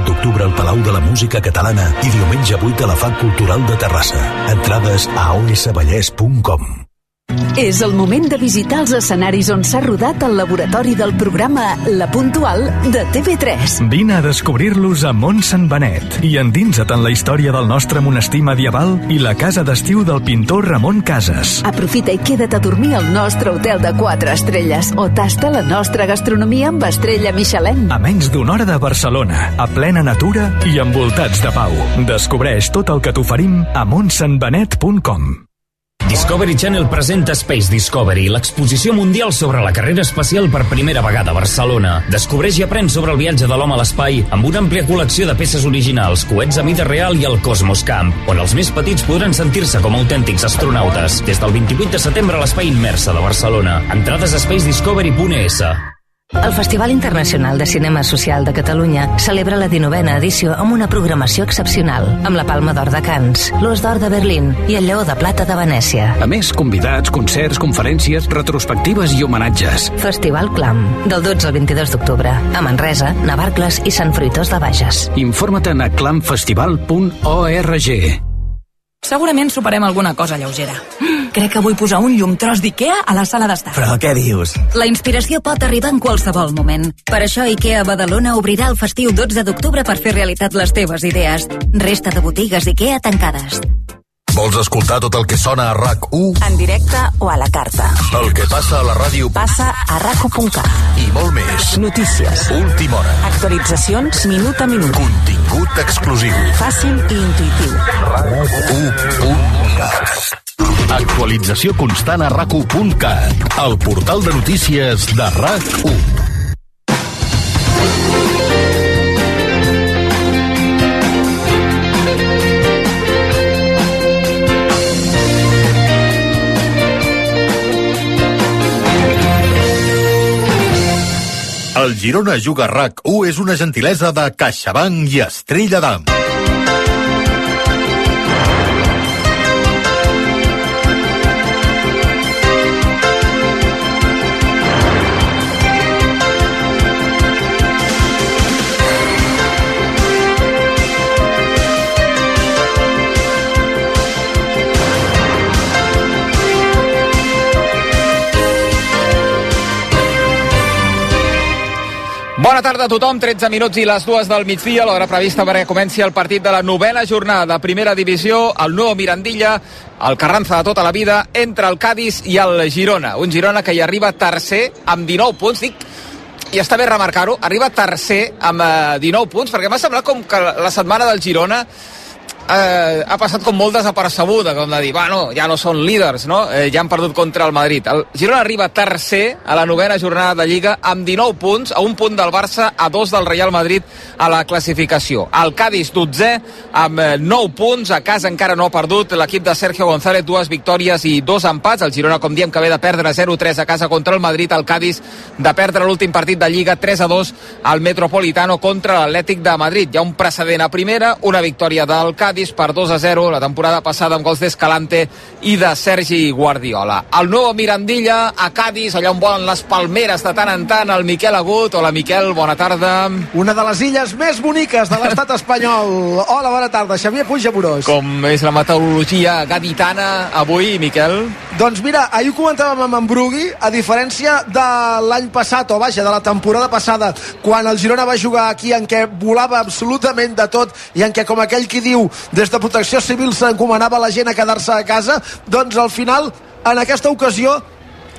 d'octubre al Palau de la Música Catalana i diumenge 8 a la FAC Cultural de Terrassa. Entrades a osvallès.com. És el moment de visitar els escenaris on s'ha rodat el laboratori del programa La Puntual de TV3. Vine a descobrir-los a Mont Sant Benet i endinsa't en la història del nostre monestir medieval i la casa d'estiu del pintor Ramon Casas. Aprofita i queda't a dormir al nostre hotel de 4 estrelles o tasta la nostra gastronomia amb estrella Michelin. A menys d'una hora de Barcelona, a plena natura i envoltats de pau. Descobreix tot el que t'oferim a montsantbenet.com. Discovery Channel presenta Space Discovery, l'exposició mundial sobre la carrera espacial per primera vegada a Barcelona. Descobreix i aprèn sobre el viatge de l'home a l'espai amb una àmplia col·lecció de peces originals, coets a mida real i el Cosmos Camp, on els més petits podran sentir-se com autèntics astronautes. Des del 28 de setembre a l'Espai Immersa de Barcelona. Entrades a spacediscovery.es. El Festival Internacional de Cinema Social de Catalunya celebra la 19a edició amb una programació excepcional, amb la Palma d'Or de Cants, l'Os d'Or de Berlín i el Lleó de Plata de Venècia. A més, convidats, concerts, conferències, retrospectives i homenatges. Festival Clam, del 12 al 22 d'octubre, a Manresa, Navarcles i Sant Fruitós de Bages. Informa't a clamfestival.org. Segurament superem alguna cosa lleugera. Crec que vull posar un llum tros d'Ikea a la sala d'estar. Però què dius? La inspiració pot arribar en qualsevol moment. Per això IKEA Badalona obrirà el festiu 12 d'octubre per fer realitat les teves idees. Resta de botigues IKEA tancades. Vols escoltar tot el que sona a RAC1? En directe o a la carta. El que passa a la ràdio Passa a raco.cat. i molt més. Notícies. Última hora. Actualitzacions minut a minut. Contingut exclusiu. Fàcil i intuïtiu. RAC1.cat Actualització constant a RAC1.cat El portal de notícies de RAC1 El Girona Juga RAC1 és una gentilesa de CaixaBank i Estrella d'Am. Bona tarda a tothom, 13 minuts i les dues del migdia, l'hora prevista perquè comenci el partit de la novena jornada. De primera divisió, el nou Mirandilla, el Carranza de tota la vida, entre el Cádiz i el Girona. Un Girona que hi arriba tercer amb 19 punts, dic, i està bé remarcar-ho, arriba tercer amb eh, 19 punts, perquè m'ha semblat com que la setmana del Girona eh, ha passat com molt desapercebuda, com de dir, bueno, ja no són líders, no? Eh, ja han perdut contra el Madrid. El Girona arriba tercer a la novena jornada de Lliga amb 19 punts, a un punt del Barça, a dos del Real Madrid a la classificació. El Cádiz 12 amb eh, 9 punts, a casa encara no ha perdut l'equip de Sergio González, dues victòries i dos empats. El Girona, com diem, que ve de perdre 0-3 a casa contra el Madrid, el Cádiz de perdre l'últim partit de Lliga 3-2 al Metropolitano contra l'Atlètic de Madrid. Hi ha un precedent a primera, una victòria del Cádiz per 2 a 0 la temporada passada amb gols d'Escalante i de Sergi Guardiola. El nou Mirandilla a Cádiz, allà on volen les palmeres de tant en tant, el Miquel Agut. Hola, Miquel, bona tarda. Una de les illes més boniques de l'estat espanyol. Hola, bona tarda. Xavier Puig Amorós. Com és la meteorologia gaditana avui, Miquel? Doncs mira, ahir ho comentàvem amb en Brugui, a diferència de l'any passat, o vaja, de la temporada passada, quan el Girona va jugar aquí en què volava absolutament de tot i en què, com aquell qui diu, des de protecció civil s'encomanava la gent a quedar-se a casa, doncs al final, en aquesta ocasió,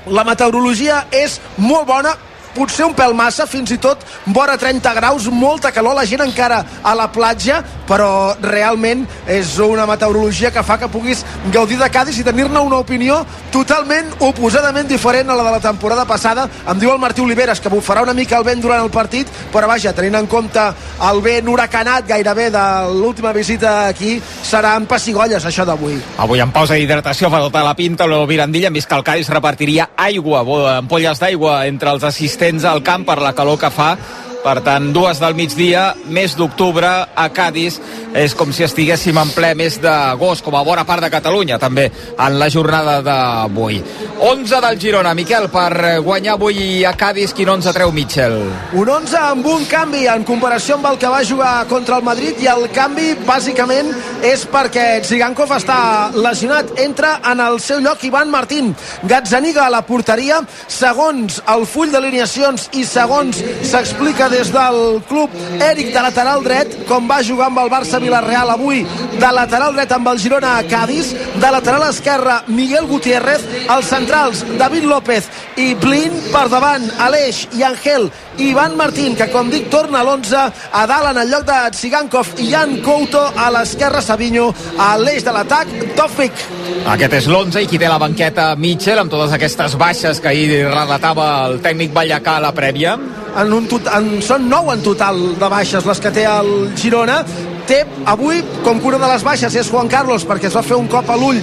la meteorologia és molt bona potser un pèl massa, fins i tot vora 30 graus, molta calor, la gent encara a la platja, però realment és una meteorologia que fa que puguis gaudir de Cádiz i tenir-ne una opinió totalment oposadament diferent a la de la temporada passada. Em diu el Martí Oliveres que bufarà una mica el vent durant el partit, però vaja, tenint en compte el vent huracanat gairebé de l'última visita aquí, seran pessigolles això d'avui. Avui en pausa d'hidratació fa tota la pinta el Mirandilla, hem vist que el Cádiz repartiria aigua, ampolles d'aigua entre els assistents al camp per la calor que fa per tant, dues del migdia, mes d'octubre a Cádiz, és com si estiguéssim en ple mes d'agost, com a bona part de Catalunya, també, en la jornada d'avui. 11 del Girona, Miquel, per guanyar avui a Cádiz, quin 11 treu Mitchell? Un 11 amb un canvi en comparació amb el que va jugar contra el Madrid i el canvi, bàsicament, és perquè Zigankov està lesionat. Entra en el seu lloc Ivan Martín. Gazzaniga a la porteria, segons el full d'alineacions i segons s'explica des del club Eric de lateral dret, com va jugar amb el Barça Villarreal avui, de lateral dret amb el Girona a Cádiz, de lateral esquerre Miguel Gutiérrez, els centrals David López i Blin, per davant Aleix i Angel i Ivan Martín, que com dic torna a l'11, a dalt en el lloc de Tsigankov i Jan Couto, a l'esquerra Savinho, a l'eix de l'atac Tofik. Aquest és l'11 i qui té la banqueta Mitchell amb totes aquestes baixes que ahir relatava el tècnic Vallacà a la prèvia en un tot, en, són 9 en total de baixes les que té el Girona. Té avui, com una de les baixes és Juan Carlos perquè es va fer un cop a l'ull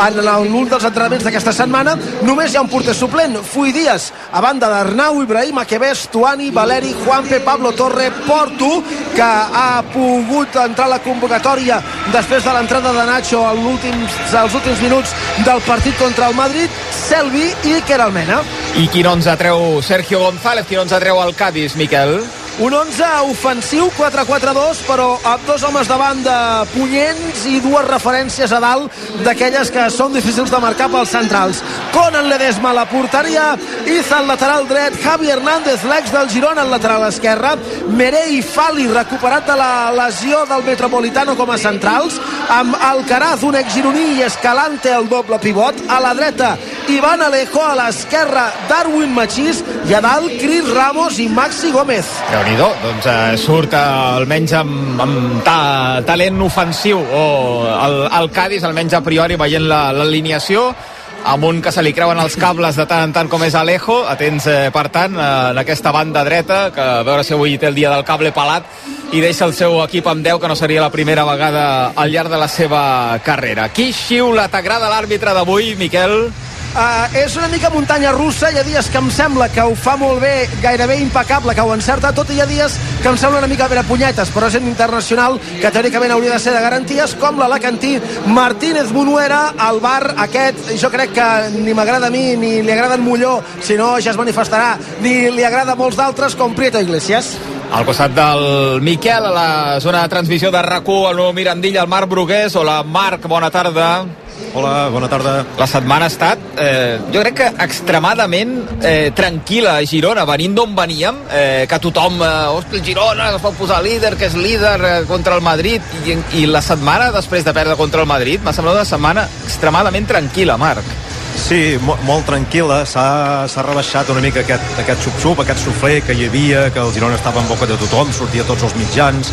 en l'un dels entrenaments d'aquesta setmana. Només hi ha un porter suplent, Fui Díaz a banda d'Arnau, Ibrahim, Aquebés Tuani, Valeri, Juanpe, Pablo Torre Porto, que ha pogut entrar a la convocatòria després de l'entrada de Nacho als últims, als últims minuts del partit contra el Madrid Selvi i Keralmena i quin 11 treu Sergio González quin 11 treu el Cádiz, Miquel? Un 11 ofensiu 4-4-2 però amb dos homes de banda punyents i dues referències a dalt d'aquelles que són difícils de marcar pels centrals. Conan Ledesma a la porteria Iza al lateral dret Javi Hernández l'ex del Girona al lateral esquerre Merei Fali recuperat de la lesió del Metropolitano com a centrals amb Alcaraz un ex gironí i Escalante el doble pivot a la dreta Ivan Alejo a l'esquerra Darwin Machís i a dalt Cris Ramos i Maxi Gómez déu nhi doncs eh, surt eh, almenys amb, amb ta, talent ofensiu o el, el Cádiz almenys a priori veient l'alineació la, amb un que se li creuen els cables de tant en tant com és Alejo, atents eh, per tant eh, en aquesta banda dreta, que a veure si avui té el dia del cable pelat i deixa el seu equip amb 10, que no seria la primera vegada al llarg de la seva carrera. Qui xiula? T'agrada l'àrbitre d'avui, Miquel? Uh, és una mica muntanya russa, hi ha dies que em sembla que ho fa molt bé, gairebé impecable, que ho encerta tot, i hi ha dies que em sembla una mica a punyetes, però és un internacional que teòricament hauria de ser de garanties, com l'Alacantí Martínez Bonuera, al bar aquest, jo crec que ni m'agrada a mi, ni li agrada en Molló, si no ja es manifestarà, ni li agrada a molts d'altres, com Prieto Iglesias. Al costat del Miquel, a la zona de transmissió de rac el nou Mirandilla, el Marc Brugués. Hola, Marc, bona tarda. Hola, bona tarda. La setmana ha estat, eh, jo crec que extremadament eh, tranquil·la a Girona, venint d'on veníem, eh, que tothom, eh, hosti, el Girona es pot posar líder, que és líder eh, contra el Madrid, i, i la setmana després de perdre contra el Madrid m'ha semblat una setmana extremadament tranquil·la, Marc. Sí, molt, molt tranquil·la, s'ha rebaixat una mica aquest, aquest xup-xup, aquest sufler que hi havia, que el Girona estava en boca de tothom, sortia tots els mitjans.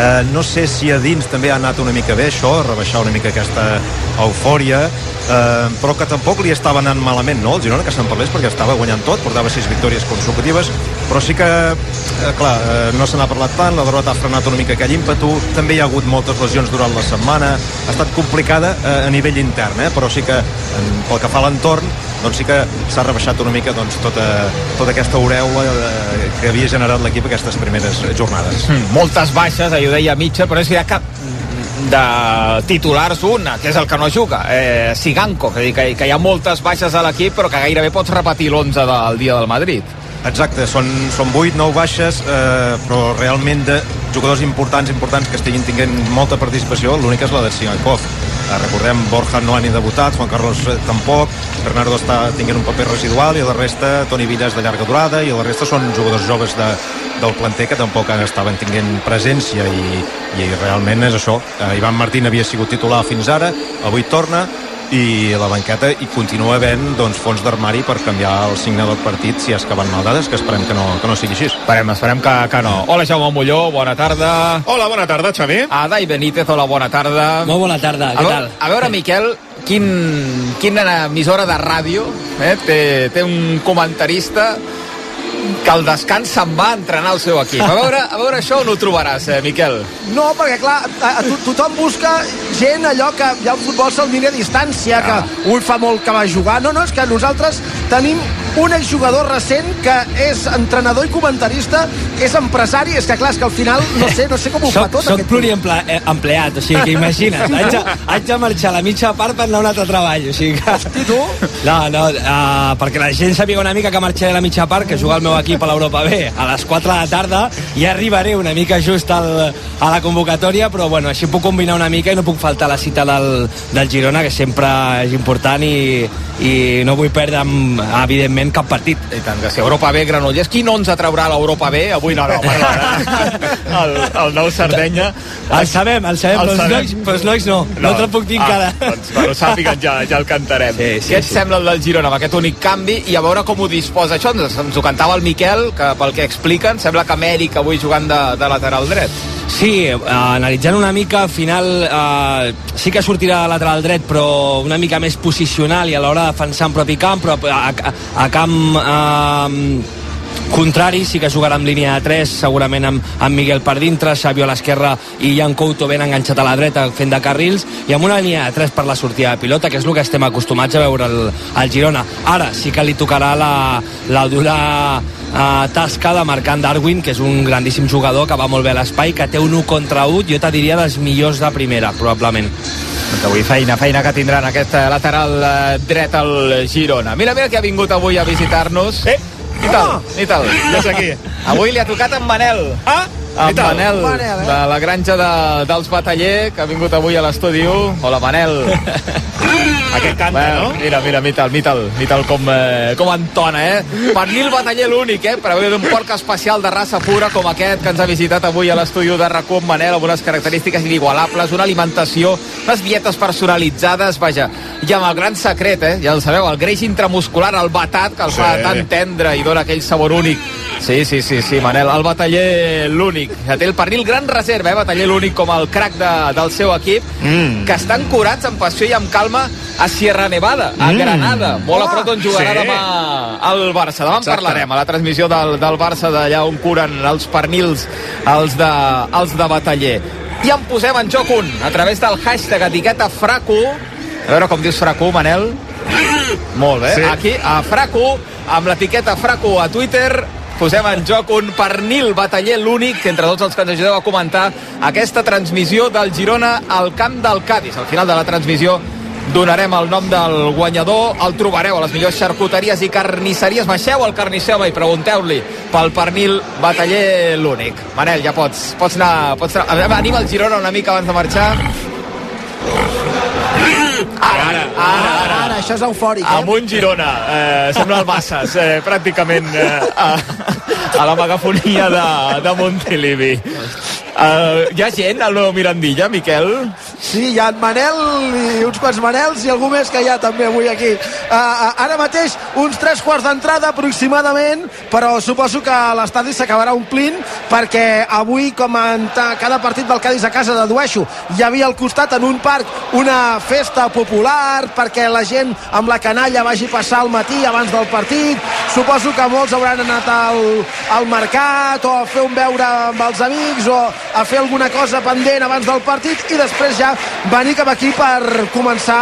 Eh, no sé si a dins també ha anat una mica bé això, rebaixar una mica aquesta eufòria, eh, però que tampoc li estava anant malament, no? El Girona, que se'n parlés, perquè estava guanyant tot, portava sis victòries consecutives, però sí que, eh, clar, eh, no se n'ha parlat tant, la derrota ha frenat una mica aquell ímpetu, també hi ha hagut moltes lesions durant la setmana, ha estat complicada eh, a nivell intern, eh, però sí que, en, pel que fa a l'entorn, doncs sí que s'ha rebaixat una mica doncs, tota, tota aquesta aureola eh, que havia generat l'equip aquestes primeres jornades. Mm, moltes baixes, ahir ho deia Mitja, però és que hi ha cap de titulars una, que és el que no juga, eh, Siganco, dir, que, que hi ha moltes baixes a l'equip, però que gairebé pots repetir l'11 del dia del Madrid. Exacte, són, són 8, 9 baixes, eh, però realment de jugadors importants, importants que estiguin tinguent molta participació, l'única és la de Sigankov. Eh, recordem, Borja no ha ni debutat, Juan Carlos eh, tampoc, Bernardo està tinguent un paper residual i la resta, Toni Villas de llarga durada i la resta són jugadors joves de, del planter que tampoc estaven tinguent presència i, i realment és això. Eh, Ivan Martín havia sigut titular fins ara, avui torna, i la banqueta i continua havent doncs, fons d'armari per canviar el signe del partit si és que van mal dades, que esperem que no, que no sigui així. Esperem, esperem que, que no. Hola, Jaume Molló, bona tarda. Hola, bona tarda, Xavi. Adai Benítez, hola, bona tarda. Molt bona tarda, què tal? a veure Miquel, quin, quina emissora de ràdio eh, té, té un comentarista que al descans se'n va a entrenar el seu equip. A veure, a veure això on ho trobaràs, eh, Miquel? No, perquè clar, a, a, to- tothom busca gent allò que ja el futbol se'l mira a distància, que ui fa molt que va jugar. No, no, és que nosaltres tenim un exjugador recent que és entrenador i comentarista, és empresari, és que clar, és que al final no sé, no sé com ho fa Soc, tot soc pluriempleat, o sigui que imagina't, haig de, haig de marxar a la mitja part per anar a un altre treball, o sigui que... I tu? No, no, uh, perquè la gent sàpiga una mica que marxaré a la mitja part, que juga el meu equip a l'Europa B a les 4 de la tarda, i arribaré una mica just al, a la convocatòria, però bueno, així puc combinar una mica i no puc faltar a la cita del, del Girona, que sempre és important i, i no vull perdre, amb, evidentment, cap partit. I tant, que si Europa B, Granollers, quin 11 traurà l'Europa B? Avui no, no, perdona. El, el nou Sardenya. El sabem, el sabem, però els sabem. nois, però els nois no, no, no te'l puc dir ah, encara. Doncs ho sàpiguen ja, ja el cantarem. Sí, sí, Què et sí. sembla el del Girona amb aquest únic canvi i a veure com ho disposa això? Ens, ens ho cantava el Miquel, que pel que expliquen sembla que Amèric avui jugant de, de lateral dret. Sí, eh, analitzant una mica, al final eh, sí que sortirà lateral dret, però una mica més posicional i a l'hora de defensar en propi camp, però a, a, a camp eh, contrari sí que jugarà amb línia de 3 segurament amb, amb Miguel per dintre Xavi a l'esquerra i Jan Couto ben enganxat a la dreta fent de carrils i amb una línia de 3 per la sortida de pilota que és el que estem acostumats a veure al, al Girona ara sí que li tocarà la, la dura uh, tasca de marcar en Darwin que és un grandíssim jugador que va molt bé a l'espai que té un 1 contra 1 jo te diria dels millors de primera probablement Doncs avui feina, feina que tindran aquest lateral eh, dret al Girona. Mira, mira que ha vingut avui a visitar-nos. Eh? Tal, i tal. Ja és aquí. Avui li ha tocat en Manel. Ah, Tal. Manel, Manel, eh? de la granja de, dels Bataller, que ha vingut avui a l'estudi 1. Hola, Manel. Aquest canta, Bueno, no? Mira, mira, mital, mital, mital com, eh, com entona, eh? Pernil Bataller l'únic, eh? Per haver d'un porc especial de raça pura com aquest que ens ha visitat avui a l'estudi de RAC1 amb Manel, amb unes característiques inigualables, una alimentació, unes dietes personalitzades, vaja, i amb el gran secret, eh? Ja el sabeu, el greix intramuscular, el batat, que el Sí. fa tan tendre i dona aquell sabor únic. Sí, sí, sí, sí, Manel, el bataller l'únic. Que té el pernil gran reserva, eh? Bataller l'únic com el crack de, del seu equip, Mm. que estan curats amb passió i amb calma a Sierra Nevada, a Mm. Granada, molt a Home. prop d'on jugarà Sí. demà el Barça. Demà en Exacte. parlarem a la transmissió del, del Barça d'allà on curen els pernils els de, els de Bataller. I en posem en joc un, a través del hashtag etiqueta Fraco. A veure com dius Fraco, Manel. Molt bé. Sí. Aquí, a Fraco, amb l'etiqueta Fraco a Twitter, posem en joc un pernil bataller l'únic, entre tots els que ens ajudeu a comentar aquesta transmissió del Girona al camp del Cádiz. Al final de la transmissió donarem el nom del guanyador, el trobareu a les millors xarcuteries i carnisseries. Baixeu al carnisser i pregunteu-li pel pernil bataller l'únic. Manel, ja pots, pots anar... Pots anar... Anima el Girona una mica abans de marxar. Ara, ara, ara, ara. Ara, això és eufòric, eh? Amb un Girona, eh, sembla el Bassas, eh, pràcticament eh, a, a la megafonia de, de Montilivi. Uh, hi ha gent al nou Mirandilla, Miquel? Sí, hi ha en Manel i uns quants Manels i algú més que hi ha també avui aquí. Uh, uh, ara mateix uns tres quarts d'entrada aproximadament, però suposo que l'estadi s'acabarà omplint perquè avui, com en cada partit del Cádiz a casa dedueixo, hi havia al costat en un parc una festa popular perquè la gent amb la canalla vagi a passar al matí abans del partit. Suposo que molts hauran anat al, al mercat o a fer un beure amb els amics o a fer alguna cosa pendent abans del partit i després ja venir cap aquí per començar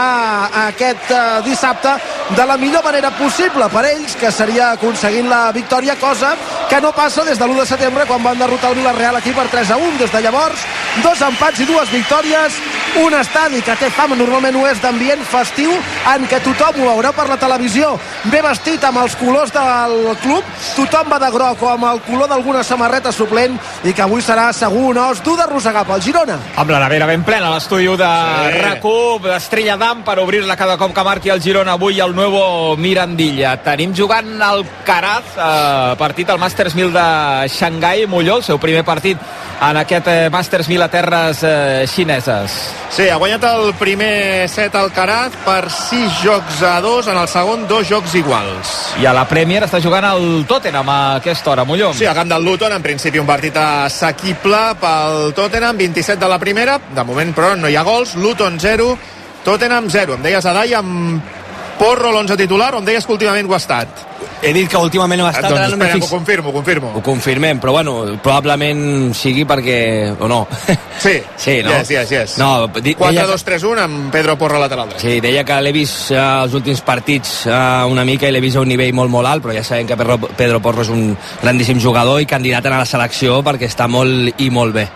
aquest eh, dissabte de la millor manera possible per ells, que seria aconseguint la victòria, cosa que no passa des de l'1 de setembre quan van derrotar el Villarreal aquí per 3 a 1. Des de llavors, dos empats i dues victòries, un estadi que té fama, normalment ho és d'ambient festiu, en què tothom ho veurà per la televisió, bé vestit amb els colors del club, tothom va de groc o amb el color d'alguna samarreta suplent i que avui serà segur un os dur d'arrossegar pel Girona. Amb la nevera ben plena, l'estudi de sí. RAC1, d'Estrella d'Am, per obrir-la cada cop que marqui el Girona avui al nuevo Mirandilla. Tenim jugant el Caraz, eh, partit al Masters 1000 de Xangai, Molló, el seu primer partit en aquest eh, Masters 1000 a terres eh, xineses. Sí, ha guanyat el primer set al Caraz per 6 jocs a 2, en el segon dos jocs iguals. I a la Premier està jugant el Tottenham a aquesta hora, Molló. Sí, a camp del Luton, en principi un partit assequible pel Tottenham, 27 de la primera, de moment però no hi ha gols, Luton 0, Tottenham 0. Em deies, Adai, amb Porro l'11 titular o em deies que últimament ho ha estat? He dit que últimament ho ha estat... doncs no m'he espera, fix- ho confirmo, ho confirmo. Ho confirmem, però bueno, probablement sigui perquè... o no. Sí, sí no? yes, yes, yes. No, di, deia, 4-2-3-1 amb Pedro Porro lateral dret. sí, deia que l'he vist eh, els últims partits eh, una mica i l'he vist a un nivell molt, molt alt, però ja sabem que Pedro, Pedro Porro és un grandíssim jugador i candidat a la selecció perquè està molt i molt bé.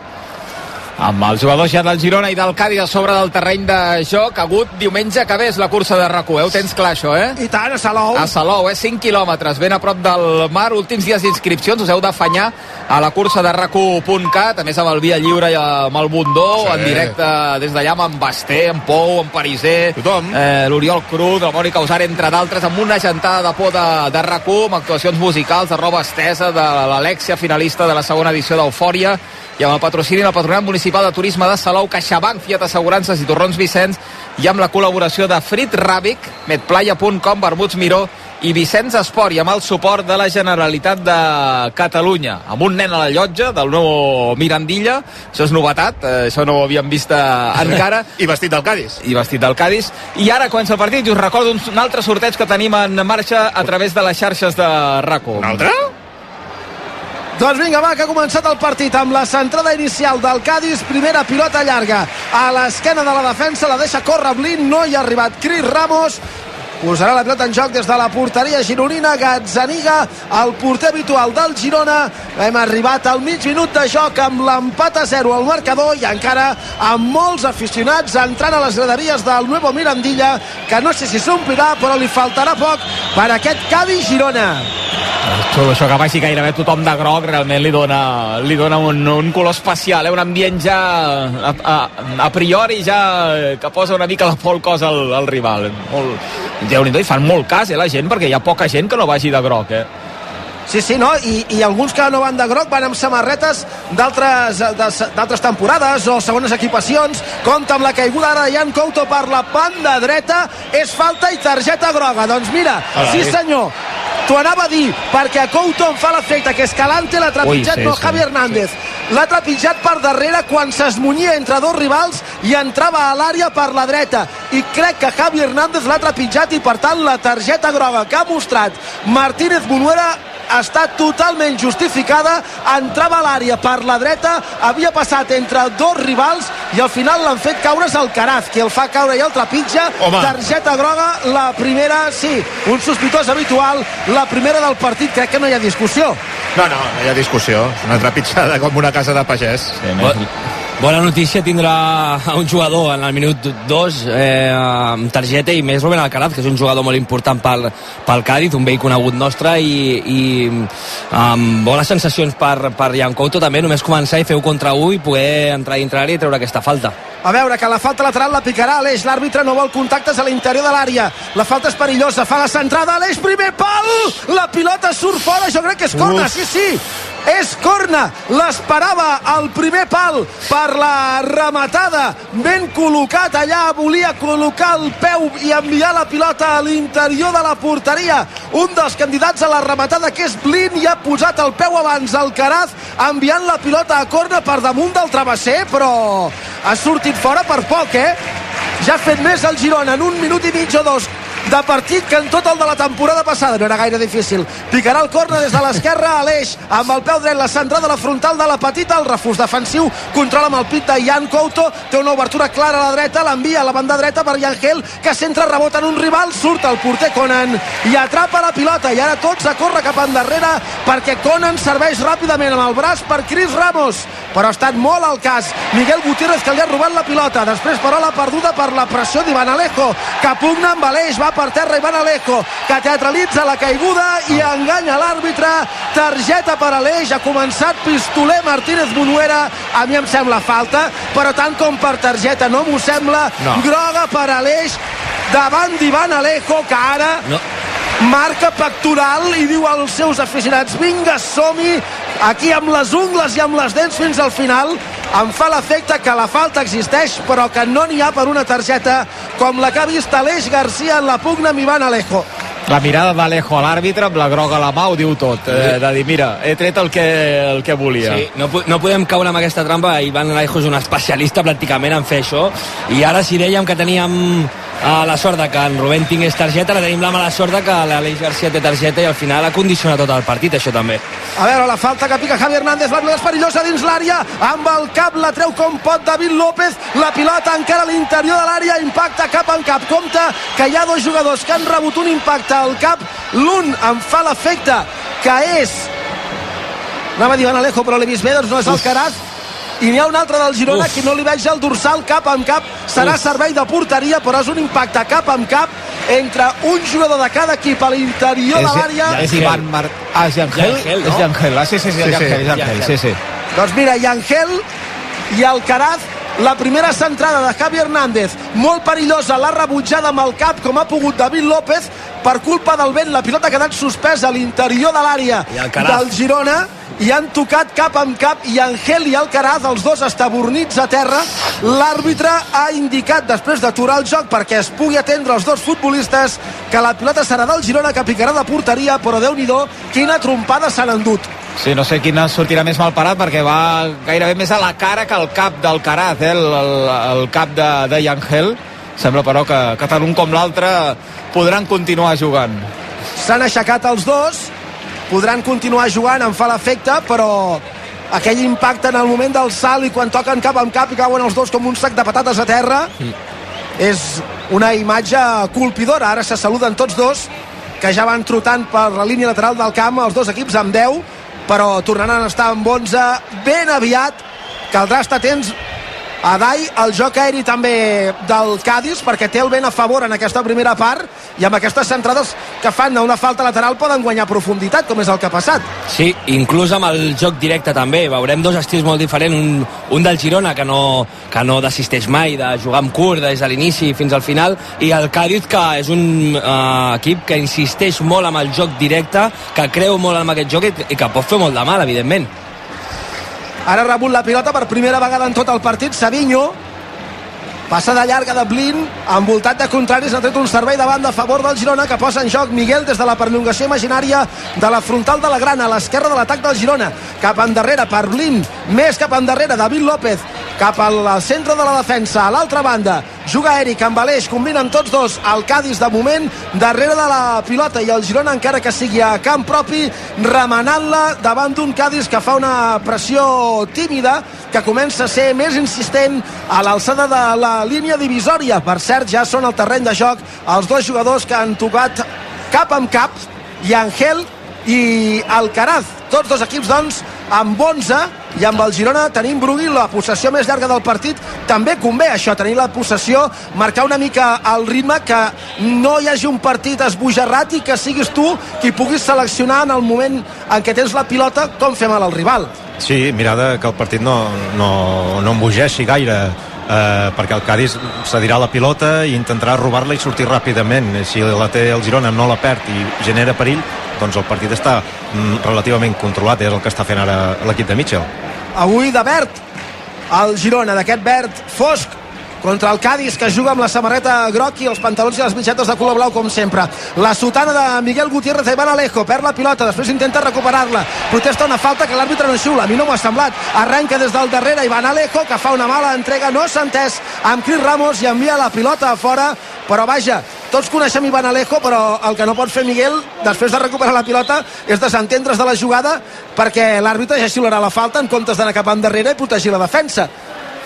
Amb els jugadors ja del Girona i del Cádiz a sobre del terreny de joc, agut diumenge que ve és la cursa de rac eh? Ho tens clar, això, eh? I tant, a Salou. A Salou, eh? 5 quilòmetres, ben a prop del mar. Últims dies d'inscripcions, us heu d'afanyar a la cursa de rac1.cat, a més amb el Via Lliure i amb el Bundó, Sí. en directe des d'allà amb en Basté, en Pou, en Pariser, Tothom. eh, l'Oriol Cruz, la Mònica Usar, entre d'altres, amb una gentada de por de, de rac amb actuacions musicals de roba estesa de l'Alexia, finalista de la segona edició d'Eufòria, i amb el patrocini del Patronat Municipal de Turisme de Salou, CaixaBank, Fiat Assegurances i Torrons Vicenç, i amb la col·laboració de Frit Ràbic, medplaya.com, Vermuts Miró i Vicenç Esport, i amb el suport de la Generalitat de Catalunya, amb un nen a la llotja del nou Mirandilla, això és novetat, eh, això no ho havíem vist eh, encara, I vestit del Cádiz. i vestit del Cádiz. I ara comença el partit i us recordo un, un altre sorteig que tenim en marxa a través de les xarxes de RACO. Un altre? Doncs vinga, va, que ha començat el partit amb la centrada inicial del Cádiz, primera pilota llarga. A l'esquena de la defensa, la deixa córrer Blin, no hi ha arribat Cris Ramos, posarà la pilota en joc des de la porteria gironina Gazzaniga, el porter habitual del Girona hem arribat al mig minut de joc amb l'empat a 0 al marcador i encara amb molts aficionats entrant a les graderies del Nuevo Mirandilla que no sé si s'omplirà però li faltarà poc per aquest Cádiz-Girona Això, això que vagi gairebé tothom de groc realment li dona, li dona un, un color especial, eh? un ambient ja a, a, a priori ja que posa una mica la por al cos al, al rival. Molt, déu nhi i fan molt cas eh, la gent perquè hi ha poca gent que no vagi de groc. Eh? Sí, sí, no? I, I alguns que no van de groc van amb samarretes d'altres de- d'altres temporades o segones equipacions. Compte amb la caiguda ara de Jan Couto per la banda dreta. És falta i targeta groga. Doncs mira, Hola, sí senyor, t'ho anava a dir, perquè a Couto em fa l'efecte que Escalante l'ha trepitjat, Ui, sí, no, sí, Javi Hernández. L'ha trepitjat per darrere quan s'esmunyia entre dos rivals i entrava a l'àrea per la dreta. I crec que Javi Hernández l'ha trepitjat i, per tant, la targeta groga que ha mostrat Martínez Bonuera està totalment justificada entrava a l'àrea per la dreta havia passat entre dos rivals i al final l'han fet caure's el Caraz qui el fa caure i el trepitja Home. targeta groga, la primera sí, un sospitós habitual la primera del partit, crec que no hi ha discussió No, no, no hi ha discussió. Una trepitjada com una casa de pagès. Sí, bona notícia tindrà un jugador en el minut 2 eh, amb targeta i més Rubén Alcaraz, que és un jugador molt important pel, pel Cádiz, un vell conegut nostre i, i amb bones sensacions per, per Jan Couto també, només començar i fer un contra 1 i poder entrar dintre l'àrea i treure aquesta falta. A veure, que la falta lateral la picarà Aleix, l'àrbitre no vol contactes a l'interior de l'àrea. La falta és perillosa, fa la centrada, Aleix, primer pal! La pilota surt fora, jo crec que és corna, sí, sí! És corna, l'esperava al primer pal per la rematada, ben col·locat allà, volia col·locar el peu i enviar la pilota a l'interior de la porteria. Un dels candidats a la rematada, que és Blin, i ha posat el peu abans al Caraz, enviant la pilota a corna per damunt del travesser, però ha sortit fora per poc, eh? Ja ha fet més el Girona en un minut i mig o dos de partit que en tot el de la temporada passada no era gaire difícil. Picarà el corna des de l'esquerra a l'eix, amb el peu dret la centrada a la frontal de la petita, el refús defensiu controla amb el pit de Jan Couto té una obertura clara a la dreta, l'envia a la banda dreta per Yangel, que centra rebot en un rival, surt el porter Conan i atrapa la pilota, i ara tots a córrer cap endarrere perquè Conan serveix ràpidament amb el braç per Cris Ramos. Però ha estat molt al cas. Miguel Gutiérrez que li ha robat la pilota. Després però l'ha perduda per la pressió d'Ivan Alejo que pugna amb Aleix, va per terra Ivan Alejo que teatralitza la caiguda i enganya l'àrbitre. Targeta per Aleix, ha començat pistoler Martínez Bonuera, a mi em sembla falta però tant com per targeta no m'ho sembla, No. groga per Aleix davant d'Ivan Alejo que ara No, marca pectoral i diu als seus aficionats vinga, som-hi aquí amb les ungles i amb les dents fins al final em fa l'efecte que la falta existeix però que no n'hi ha per una targeta com la que ha vist Aleix Garcia en la pugna amb Ivan Alejo. La mirada d'Alejo a l'àrbitre amb la groga a la mà ho diu tot. Eh, de dir mira, he tret el que, el que volia. Sí, no, no podem caure amb aquesta trampa. Ivan Alejo és un especialista pràcticament en fer això. I ara si dèiem que teníem a la sort de que en Rubén tingués targeta, ara tenim la mala sort de que l'Aleix Garcia té targeta i al final ha condicionat tot el partit, això també. A veure, la falta que pica Javi Hernández, la pilota és perillosa dins l'àrea, amb el cap la treu com pot David López, la pilota encara a l'interior de l'àrea, impacta cap en cap, compte que hi ha dos jugadors que han rebut un impacte al cap, l'un em fa l'efecte que és anava a dir Van Alejo però l'he vist bé, doncs no és el Carat i n'hi ha un altre del Girona Uf. que no li veig el dorsal cap amb cap. Serà Uf. servei de porteria però és un impacte cap amb cap entre un jugador de cada equip a l'interior de l'àrea. És Ivan Mar... ah, és Yangel, Yangel no? és Yangel. Ah, sí, sí, sí, sí, Yangel, sí, sí, sí. doncs mira, Yangel i Alcaraz la primera centrada de Javi Hernández. Molt perillosa, l'ha rebutjada amb el cap com ha pogut David López per culpa del vent, la pilota ha quedat suspesa a l'interior de l'àrea del Girona i han tocat cap amb cap i Angel i Alcaraz, els dos estabornits a terra l'àrbitre ha indicat després d'aturar el joc perquè es pugui atendre els dos futbolistes que la pilota serà del Girona que picarà de porteria però déu nhi quina trompada s'han endut Sí, no sé quina sortirà més mal parat perquè va gairebé més a la cara que al cap del Caraz, eh? el, el, el cap de, de Yangel. Sembla però que, que tant un com l'altre podran continuar jugant. S'han aixecat els dos, podran continuar jugant, em fa l'efecte, però aquell impacte en el moment del salt i quan toquen cap amb cap i cauen els dos com un sac de patates a terra mm. és una imatge colpidora ara se saluden tots dos que ja van trotant per la línia lateral del camp els dos equips amb 10 però tornaran a estar amb 11 ben aviat caldrà estar atents a Dai, el joc aeri també del Cádiz, perquè té el vent a favor en aquesta primera part, i amb aquestes centrades que fan una falta lateral poden guanyar profunditat, com és el que ha passat. Sí, inclús amb el joc directe també, veurem dos estils molt diferents, un, un del Girona que no, que no desisteix mai de jugar amb curt des de l'inici fins al final, i el Cádiz que és un uh, equip que insisteix molt amb el joc directe, que creu molt en aquest joc i, i que pot fer molt de mal, evidentment. Ara ha rebut la pilota per primera vegada en tot el partit. Savinho Passada llarga de Blin, envoltat de contraris, ha tret un servei de banda a favor del Girona que posa en joc Miguel des de la perllongació imaginària de la frontal de la Grana, a l'esquerra de l'atac del Girona. Cap endarrere per Blin, més cap endarrere David López, cap al centre de la defensa, a l'altra banda. Juga Eric amb Aleix, combinen tots dos el Cádiz de moment, darrere de la pilota i el Girona encara que sigui a camp propi, remenant-la davant d'un Cádiz que fa una pressió tímida, que comença a ser més insistent a l'alçada de la línia divisòria. Per cert, ja són al terreny de joc els dos jugadors que han tocat cap amb cap, i Angel i Alcaraz. Tots dos equips, doncs, amb 11 i amb el Girona tenim Brugui la possessió més llarga del partit també convé això, tenir la possessió marcar una mica el ritme que no hi hagi un partit esbojarrat i que siguis tu qui puguis seleccionar en el moment en què tens la pilota com fer mal al rival Sí, mirada que el partit no, no, no embogeixi gaire eh, perquè el Cádiz cedirà la pilota i intentarà robar-la i sortir ràpidament. Si la té el Girona no la perd i genera perill doncs el partit està mm, relativament controlat. És el que està fent ara l'equip de Mitchell. Avui de verd el Girona d'aquest verd fosc contra el Cádiz que juga amb la samarreta groc i els pantalons i les mitgetes de color blau com sempre. La sotana de Miguel Gutiérrez i Van Alejo perd la pilota, després intenta recuperar-la. Protesta una falta que l'àrbitre no xiula a mi no m'ho ha semblat, arrenca des del darrere Ivan Alejo que fa una mala entrega no s'ha entès. Amb Cris Ramos i envia la pilota a fora però vaja, tots coneixem Ivan Alejo, però el que no pot fer Miguel, després de recuperar la pilota, és desentendre's de la jugada perquè l'àrbitre ja xiularà la falta en comptes d'anar cap endarrere i protegir la defensa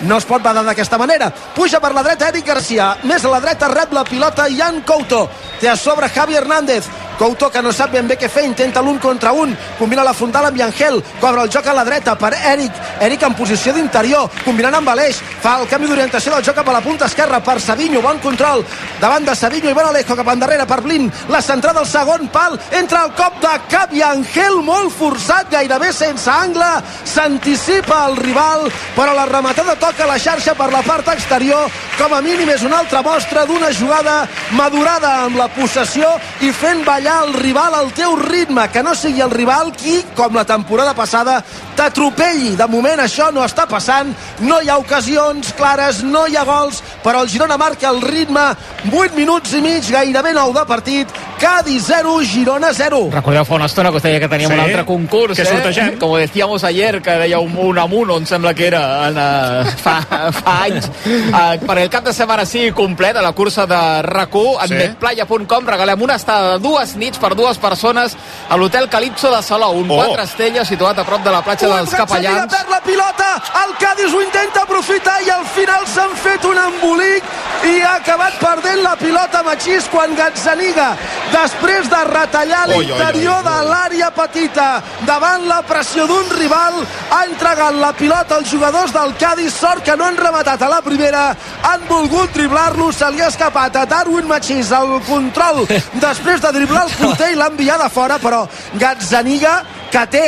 no es pot badar d'aquesta manera. Puja per la dreta Eric Garcia més a la dreta rep la pilota Jan Couto. Té a sobre Javi Hernández Couto que no sap ben bé què fer, intenta l'un contra un, combina la frontal amb Yangel, cobra el joc a la dreta per Eric, Eric en posició d'interior, combinant amb Aleix, fa el canvi d'orientació del joc cap a la punta esquerra per Savinho, bon control, davant de Savinho i bon Alejo cap endarrere per Blin, la centrada al segon pal, entra el cop de cap i Angel molt forçat, gairebé sense angle, s'anticipa el rival, però la rematada toca la xarxa per la part exterior, com a mínim és una altra mostra d'una jugada madurada amb la possessió i fent ballar atropellar el rival al teu ritme, que no sigui el rival qui, com la temporada passada, t'atropelli. De moment això no està passant, no hi ha ocasions clares, no hi ha gols, però el Girona marca el ritme, 8 minuts i mig, gairebé 9 de partit, Cádiz 0, Girona 0. Recordeu fa una estona que us deia que teníem Sí, un altre concurs, que eh? sortegem. Com decíamos ayer, que deia un, un amunt, em sembla que era en, uh, fa, fa anys. Uh, per el cap de setmana sí complet a la cursa de RAC1 en Sí. netplaya.com regalem una estada de dues nits per dues persones a l'hotel Calipso de Salou, un Oh. quatre estrelles situat a prop de la platja dels Capellans. perd la pilota, el Cádiz ho intenta aprofitar i al final s'han fet un embolic i ha acabat perdent la pilota Machís quan Gazzaniga, després de retallar l'interior de l'àrea petita davant la pressió d'un rival, ha entregat la pilota als jugadors del Cádiz, sort que no han rematat a la primera, han volgut driblar-lo, se li ha escapat a Darwin Machís el control després de driblar el porter i l'ha enviat a fora, però Gazzaniga, que té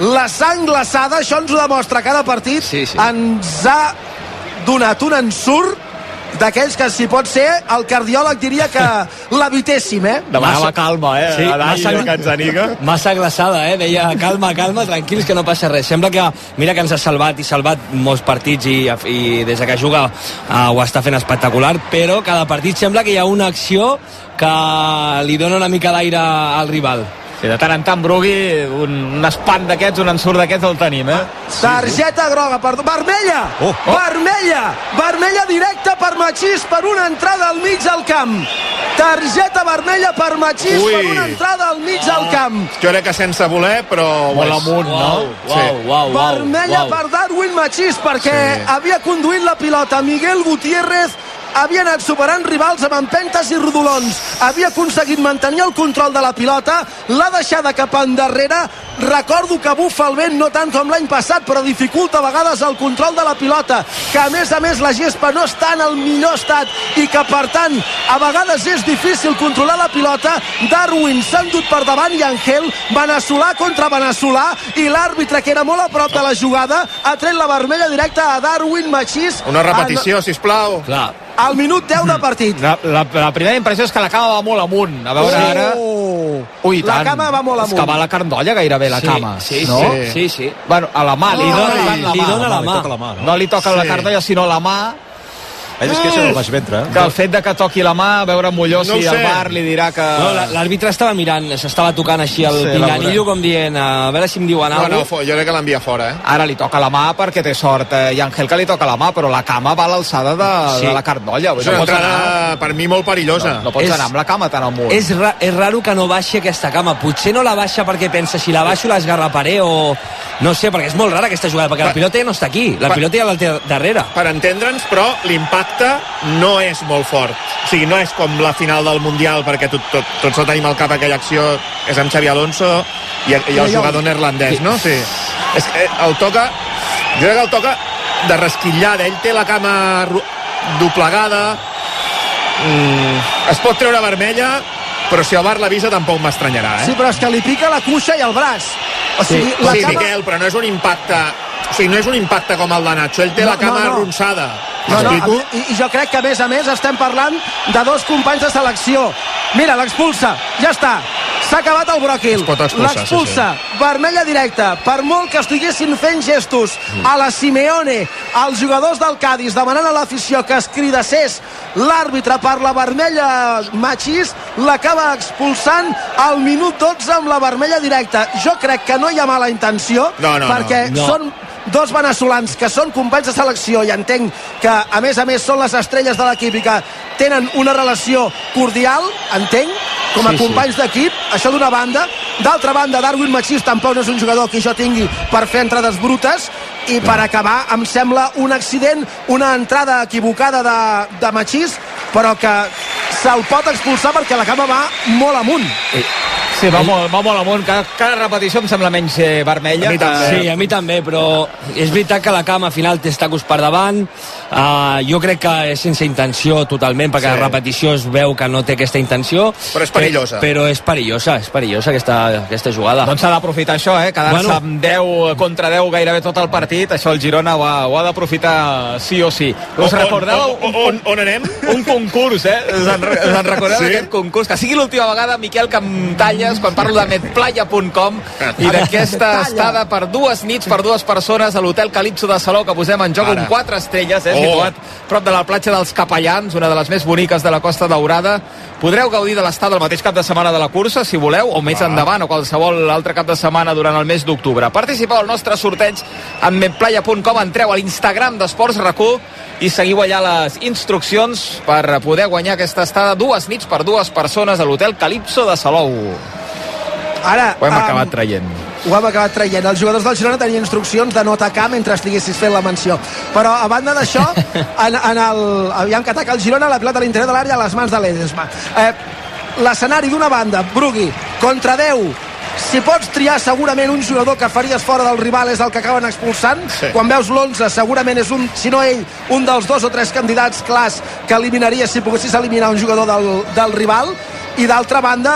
la sang glaçada, això ens ho demostra cada partit, sí, sí. ens ha donat un ensurt d'aquells que si pot ser el cardiòleg diria que l'evitéssim, eh? Demanava calma, eh? Sí, massa, Gazzaniga. massa glaçada, eh? Deia, calma, calma, tranquils, que no passa res. Sembla que, mira que ens ha salvat i salvat molts partits i, i des de que juga uh, ho està fent espectacular, però cada partit sembla que hi ha una acció que li dona una mica d'aire al rival. Sí, de tant en tant, Brugui, un, un espant d'aquests, un ensurt d'aquests el tenim, eh? Targeta groga, perdó, vermella! Oh, oh. Vermella! Vermella directa per Machís per una entrada al mig del camp. Targeta vermella per Machís Ui. per una entrada al mig del camp. Jo crec que sense voler, però... Molt amunt, no? Uau, uau, uau, uau, Vermella uau. per Darwin Machís perquè Sí. havia conduït la pilota Miguel Gutiérrez havia anat superant rivals amb empentes i rodolons. Havia aconseguit mantenir el control de la pilota l'ha deixada cap endarrere. Recordo que bufa el vent no tant com l'any passat però dificulta a vegades el control de la pilota que a més a més la gespa no està en el millor estat i que per tant a vegades és difícil controlar la pilota. Darwin s'ha endut per davant i Angel veneçolà contra veneçolà i l'àrbitre que era molt a prop de la jugada ha tret la vermella directa a Darwin Machís. Una repetició, sisplau. Clar, al minut 10 de partit La, la, la primera impressió és que la cama va molt amunt. A veure Oh! ara... Ui, La tant. cama va molt És que amunt. va a la carndolla gairebé, la sí, cama. sí, no? sí, sí, sí. Bueno, a la mà, li Ai. dona, la Li mà. dona la Li toca la mà, no? Li toca la Sí. cardolla, sinó la mà. Ell es queixa del baix ventre. eh? Que el fet de que toqui la mà, a veure Molló No si el bar li dirà que... No, la- l'àrbitre estava mirant, s'estava tocant així el Sí, la pinganillo com dient, a veure si em diuen No, alguna no, fo- jo crec que l'envia fora, eh? Ara li toca la mà perquè té sort eh, i Àngel que li toca la mà, però la cama va a l'alçada de, Sí. de la cardolla. És una pots anar, entrada, per mi, molt perillosa. no, no pots És- anar amb la cama tan amunt. És, ra és raro que no baixi aquesta cama. Potser no la baixa perquè pensa si la baixo l'esgarraparé o... No sé, perquè és molt rara aquesta jugada, perquè la Pa- pilota ja no està aquí. La Pa- pilota ja la té darrere. Per entendre'ns, però l'impacte no és molt fort. O sigui, no és com la final del Mundial, perquè tot, tot, tots el tenim al cap aquella acció, és amb Xavi Alonso i, i el jugador neerlandès, no? Sí. És que eh, el toca... Jo crec que el toca de resquillada. Ell té la cama doblegada. Mm, es pot treure vermella, però si el bar l'avisa tampoc m'estranyarà, eh? sí, però és que li pica la cuixa i el braç o sigui, la sí, cama... Miquel, però no és un impacte... O sigui, no és un impacte com el de Nacho. Ell té No, la cama no, no. arronsada. No, no, i, I jo crec que, a més a més, estem parlant de dos companys de selecció. Mira, l'expulsa. Ja està. S'ha acabat el bròquil. Es pot expulsar, L'expulsa. Vermella directa. Per molt que estiguessin fent gestos a la Simeone, als jugadors del Cádiz, demanant a l'afició que es cridacés l'àrbitre per la vermella Machís, l'acaba expulsant al minut 12 amb la vermella directa. Jo crec que no hi ha mala intenció, No, no, no. perquè No. són dos veneçolans que són companys de selecció i entenc que a més a més són les estrelles de l'equip i que tenen una relació cordial, entenc, com a Sí, sí. companys d'equip, això d'una banda. D'altra banda, Darwin Machís tampoc no és un jugador que jo tingui per fer entrades brutes i per acabar em sembla un accident, una entrada equivocada de, de Machís, però que se'l pot expulsar perquè la cama va molt amunt. Sí, Sí, va, molt, va molt amunt. Cada, cada repetició em sembla menys eh, vermella. A mi també. Sí, a mi també, però és veritat que la cama al final té tacos per davant. Uh, jo crec que és sense intenció totalment, perquè sí. la repetició es veu que no té aquesta intenció. Però és perillosa. Però és perillosa, és perillosa aquesta, aquesta jugada. Doncs s'ha d'aprofitar això, eh? Quedar-se bueno. amb 10 contra 10 gairebé tot el partit. Això el Girona ho ha, ho ha d'aprofitar sí o sí. Us recordeu? On, on, on, on anem? Un concurs, eh? Us en, us en recordeu sí? d'aquest concurs? Que sigui l'última vegada, Miquel, que em talles quan parlo de medplaya.com i d'aquesta estada per dues nits per dues persones a l'hotel Calipso de Salou que posem en joc Ara. un 4 estrelles, eh, oh. situat prop de la platja dels Capellans, una de les més boniques de la Costa Daurada. Podreu gaudir de l'estada el mateix cap de setmana de la cursa, si voleu, o més ah. endavant, o qualsevol altre cap de setmana durant el mes d'octubre. Participeu al nostre sorteig en medplaya.com, entreu a l'Instagram d'Esports RAC1 i seguiu allà les instruccions per poder guanyar aquesta estada dues nits per dues persones a l'hotel Calipso de Salou. Ara, ho hem um, acabat traient. Ho hem acabat traient. Els jugadors del Girona tenien instruccions de no atacar mentre estiguessis fent la menció. Però, a banda d'això, en, en el... Aviam que ataca el Girona, la pilota a l'interior de l'àrea a les mans de l'Edesma. Eh, L'escenari d'una banda, Brugui, contra 10, si pots triar segurament un jugador que faries fora del rival és el que acaben expulsant sí. quan veus l'11 segurament és un, si no ell un dels dos o tres candidats clars que eliminaries si poguessis eliminar un jugador del, del rival i d'altra banda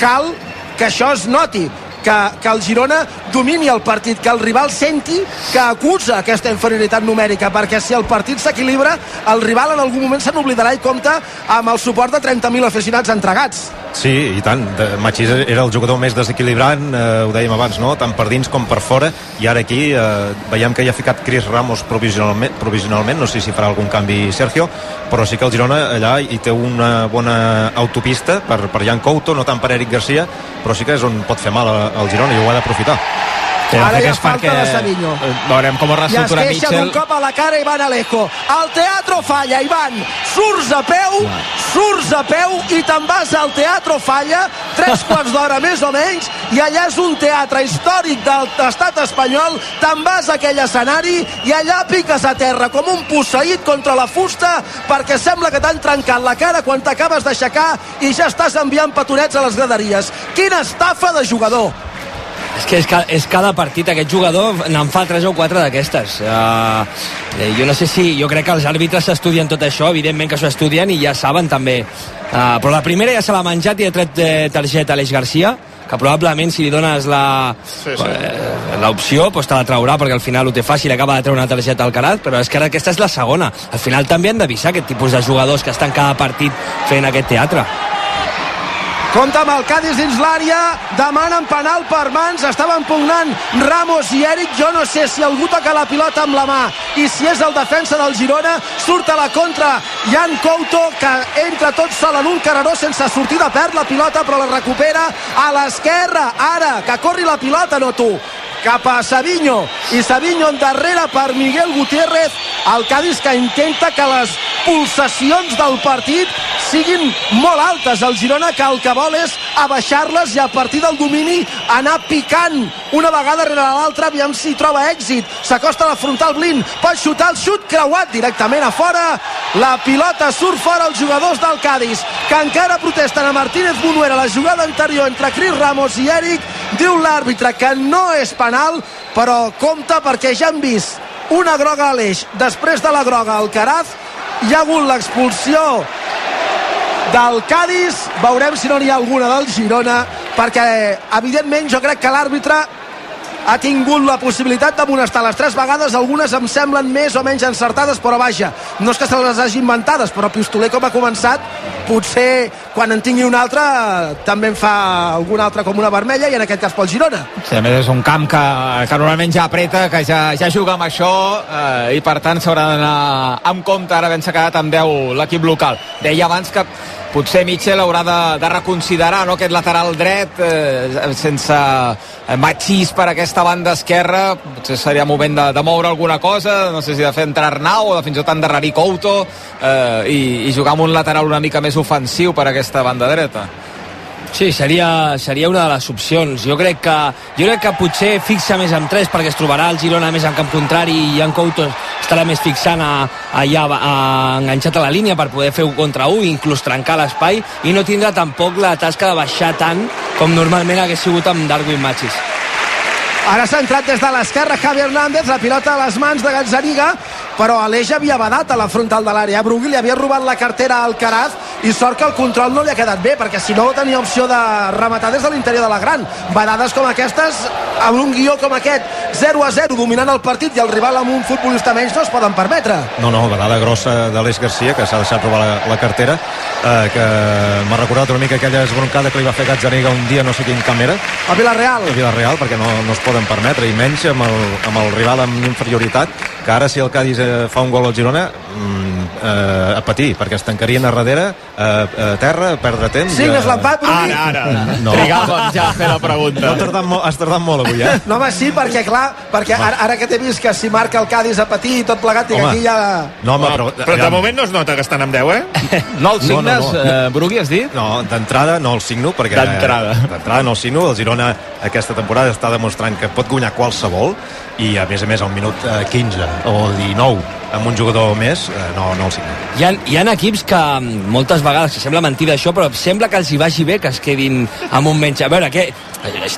cal que això es noti que, que el Girona domini el partit, que el rival senti que acusa aquesta inferioritat numèrica, perquè si el partit s'equilibra, el rival en algun moment se n'oblidarà i compta amb el suport de 30.000 aficionats entregats. Sí, i tant. Machís era el jugador més desequilibrant, eh, ho dèiem abans, no? tant per dins com per fora, i ara aquí eh, veiem que hi ha ficat Chris Ramos provisionalment, provisionalment, no sé si farà algun canvi Sergio, però sí que el Girona allà hi té una bona autopista per, per Jan Couto, no tant per Eric Garcia, però sí que és on pot fer mal el Girona i ho ha d'aprofitar. Sí, Ara hi ha falta perquè... de Savinho. Eh, veurem com reestructura Mitchell. I es queixa d'un cop a la cara Ivan Alejo. El teatro falla, Ivan. Surts a peu, surts a peu i te'n vas al teatro falla, tres quarts d'hora més o menys, i allà és un teatre històric de l'estat espanyol, te'n vas a aquell escenari i allà piques a terra com un posseït contra la fusta perquè sembla que t'han trencat la cara quan t'acabes d'aixecar i ja estàs enviant petonets a les graderies. Quina estafa de jugador! És que és, ca, és cada partit, aquest jugador n'en fa 3 o 4 d'aquestes. Uh, jo no sé si... Jo crec que els àrbitres s'estudien tot això, evidentment que s'ho estudien i ja saben també. Uh, però la primera ja se l'ha menjat i ha tret eh, targeta a Aleix Garcia, que probablement si li dones la sí, sí. Eh, l'opció pues te la traurà perquè al final ho té fàcil acaba de treure una targeta al Carat però és que ara aquesta és la segona al final també han d'avisar aquest tipus de jugadors que estan cada partit fent aquest teatre Compte amb el Cádiz dins l'àrea, demanen penal per mans, estaven pugnant Ramos i Eric, jo no sé si algú toca la pilota amb la mà. I si és el defensa del Girona, surt a la contra Jan Couto, que entra tot sol en un carreró sense sortida, perd la pilota però la recupera a l'esquerra, ara, que corri la pilota, no tu, cap a Savinho i Savinho endarrere per Miguel Gutiérrez. El Cádiz que intenta que les pulsacions del partit siguin molt altes. El Girona que el que vol és abaixar-les i a partir del domini anar picant una vegada rere l'altra aviam si troba èxit. S'acosta a la frontal Blin. Pot xutar el xut creuat directament a fora. La pilota surt fora els jugadors del Cádiz que encara protesten a Martínez Bunuera la jugada anterior entre Cris Ramos i Eric diu l'àrbitre que no és penal però compta perquè ja han vist una groga a l'eix. Després de la groga al Caraz hi ha hagut l'expulsió del Cádiz. Veurem si no n'hi ha alguna del Girona perquè evidentment jo crec que l'àrbitre ha tingut la possibilitat d'amonestar les tres vegades, algunes em semblen més o menys encertades, però vaja, no és que se les hagi inventades, però Pistoler com ha començat, potser quan en tingui una altra també en fa alguna altra com una vermella i en aquest cas pel Girona. Sí, a més és un camp que, que normalment ja apreta, que ja, ja juga amb això eh, i per tant s'haurà d'anar amb compte, ara ben s'ha quedat amb 10 l'equip local. Deia abans que potser Mitchell haurà de, de reconsiderar no, aquest lateral dret eh, sense Machís per aquesta banda esquerra potser seria moment de, de moure alguna cosa no sé si de fer entrar Arnau o de fins i tot endarrerir Couto eh, i, i jugar amb un lateral una mica més ofensiu per aquesta banda dreta Sí, seria, seria una de les opcions. Jo crec que, jo crec que potser fixa més amb 3 perquè es trobarà el Girona més en camp contrari i en Couto estarà més fixant a, allà a, enganxat a la línia per poder fer un contra un, inclús trencar l'espai i no tindrà tampoc la tasca de baixar tant com normalment hagués sigut amb Darwin Machis. Ara s'ha entrat des de l'esquerra Javi Hernández, la pilota a les mans de Gazzaniga, però Aleix havia badat a la frontal de l'àrea. Brugui li havia robat la cartera al Caraz i sort que el control no li ha quedat bé, perquè si no tenia opció de rematar des de l'interior de la gran. Badades com aquestes, amb un guió com aquest, 0 a 0, dominant el partit i el rival amb un futbolista menys no es poden permetre. No, no, vedada grossa d'Aleix Garcia, que s'ha deixat robar la, la cartera, eh, que m'ha recordat una mica aquella esbroncada que li va fer Gazzaniga un dia, no sé quin camp era. A Villarreal. A Villarreal, perquè no, no es poden permetre, i menys amb el, amb el rival amb inferioritat, que ara si el Cádiz eh, fa un gol al Girona, mm, eh, a patir, perquè es tancarien a darrere, eh, a terra, a perdre temps. Signes l'empat, Brugui. Ara, ara. No. Trigàvem ja a fer la pregunta. No, tardat molt, has tardat molt avui, eh? No, home, sí, perquè clar, perquè ara, ara que t'he vist que si marca el Cádiz a patir i tot plegat, i que aquí ja... No, home, però... Però de moment no es nota que estan amb 10, eh? No el signes, No, no, no. Eh, Brugui, has dit? No, d'entrada no el signo, perquè... D'entrada. D'entrada no el signo. El Girona aquesta temporada està demostrant que pot guanyar qualsevol i, a més a més, al minut eh, 15 o 19 amb un jugador més, eh, no, no el signo. Hi ha, hi ha equips que mm, moltes vegades, que sembla mentida això, però sembla que els hi vagi bé que es quedin amb un menys. A veure, eh,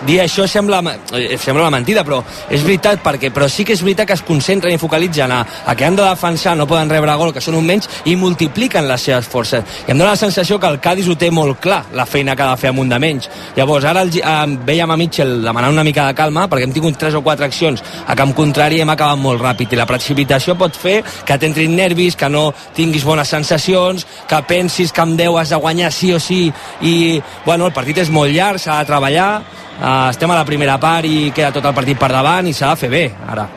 dir això sembla, eh, sembla una mentida, però és veritat, perquè, però sí que és veritat que es concentren i focalitzen a, a que han de defensar, no poden rebre gol, que són un menys, i multipliquen les seves forces. I em dóna la sensació que el Cádiz ho té molt clar, la feina que ha de fer amb un de menys. Llavors, ara el, eh, vèiem a Mitchell demanant una mica de calma, perquè hem tingut tres o quatre accions a camp contrari i hem acabat molt ràpid, i la precipitació pot fer que t'entrin nervis, que no tinguis bones sensacions, que pensis que amb 10 has de guanyar sí o sí, i bueno, el partit és molt llarg, s'ha de treballar, uh, estem a la primera part i queda tot el partit per davant i s'ha de fer bé, ara.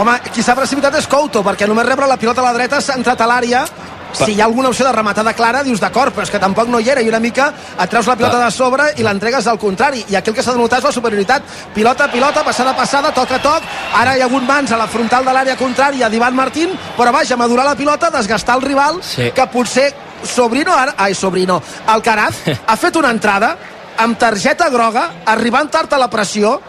Home, qui s'ha precipitat és Couto, perquè només rebre la pilota a la dreta s'ha entrat a l'àrea si hi ha alguna opció de rematada clara, dius d'acord, però és que tampoc no hi era, i una mica et treus la pilota de sobre i l'entregues al contrari, i aquí el que s'ha de notar és la superioritat, pilota, pilota, passada, passada, toc a toc, ara hi ha hagut mans a la frontal de l'àrea contrària d'Ivan Martín, però vaja, madurar la pilota, desgastar el rival, Sí. que potser Sobrino, ara, ai, Sobrino, Alcaraz ha fet una entrada amb targeta groga, arribant tard a la pressió,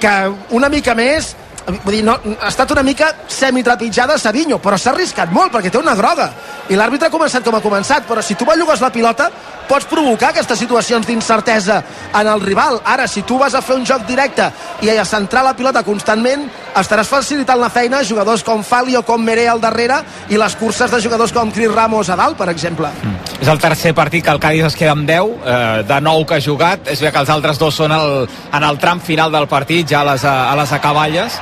que una mica més vull dir, no, ha estat una mica semitrepitjada Savinho, però s'ha arriscat molt perquè té una groga i l'àrbitre ha començat com ha començat però si tu bellugues la pilota pots provocar aquestes situacions d'incertesa en el rival. Ara, si tu vas a fer un joc directe i a centrar la pilota constantment, estaràs facilitant la feina a jugadors com Fali o com Meré al darrere i les curses de jugadors com Cris Ramos a dalt, per exemple. És el tercer partit que el Cádiz es queda amb 10, eh, de 9 que ha jugat. És bé que els altres dos són el, en el tram final del partit, ja a les, a les acaballes.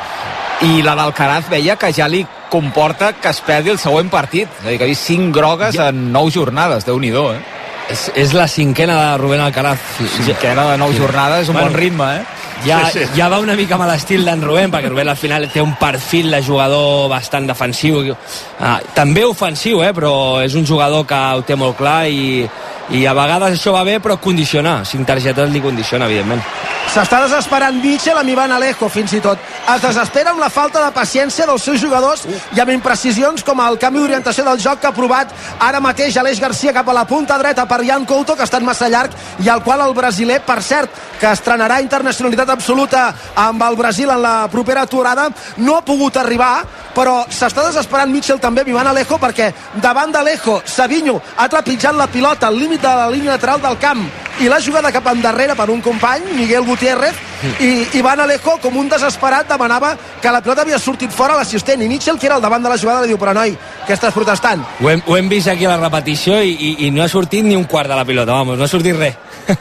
I la d'Alcaraz veia que ja li comporta que es perdi el següent partit. És a dir, que ha vist 5 grogues Ja. en 9 jornades. déu nhi eh? És, és la cinquena de Rubén Alcaraz. Cinquena de 9 jornades és un Bueno, bon ritme, eh? ja, Sí, sí. ja va una mica amb l'estil d'en Rubén, perquè Rubén al final té un perfil de jugador bastant defensiu, ah, també ofensiu, eh, però és un jugador que ho té molt clar i, i a vegades això va bé, però condiciona, cinc targetes li condiciona, evidentment. S'està desesperant Mitchell amb Ivan Alejo, fins i tot. Es desespera amb la falta de paciència dels seus jugadors i amb imprecisions com el canvi d'orientació del joc que ha provat ara mateix Aleix Garcia cap a la punta dreta per Jan Couto, que ha estat massa llarg i al qual el brasiler, per cert, que estrenarà internacionalitat absoluta amb el Brasil en la propera aturada, no ha pogut arribar, però s'està desesperant Mitchell també amb Ivan Alejo perquè davant d'Alejo, Savinho ha trepitjat la pilota al límit de la línia lateral del camp. I la jugada cap endarrere per un company, Miguel Gutiérrez, i Ivan Alejo, com un desesperat, demanava que la pilota havia sortit fora l'assistent, i Mitchell, que era al davant de la jugada, li diu, però noi, què estàs protestant? Ho hem, ho hem vist aquí a la repetició i, i, i no ha sortit ni un quart de la pilota, vamos, no ha sortit res.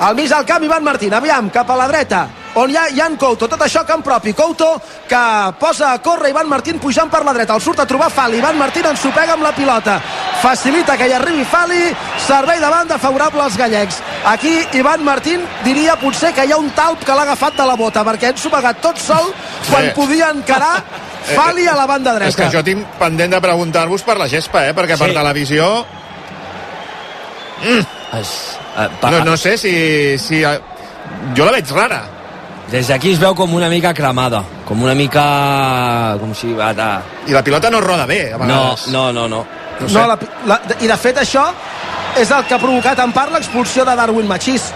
Al mig del camp, Ivan Martín, aviam, cap a la dreta, on hi ha Jan Couto, tot això camp propi, Couto que posa a córrer Ivan Martín pujant per la dreta, el surt a trobar Fali, Ivan Martín ensopega amb la pilota, facilita que hi arribi Fali, servei de banda favorable als gallecs. Aquí Ivan Martín diria potser que hi ha un talp que l'ha agafat de la bota, perquè ha ensopegat tot sol quan Sí. podia encarar Fali a la banda dreta. És que jo tinc pendent de preguntar-vos per la gespa, eh? perquè Sí. per televisió Es, eh, pa, no, no sé si, si... eh, Jo la veig rara. Des d'aquí es veu com una mica cremada, com una mica... com si va de... I la pilota no roda bé, a vegades. no, no, no. No sé. No, la, la, I de fet això és el que ha provocat en part l'expulsió de Darwin Machís.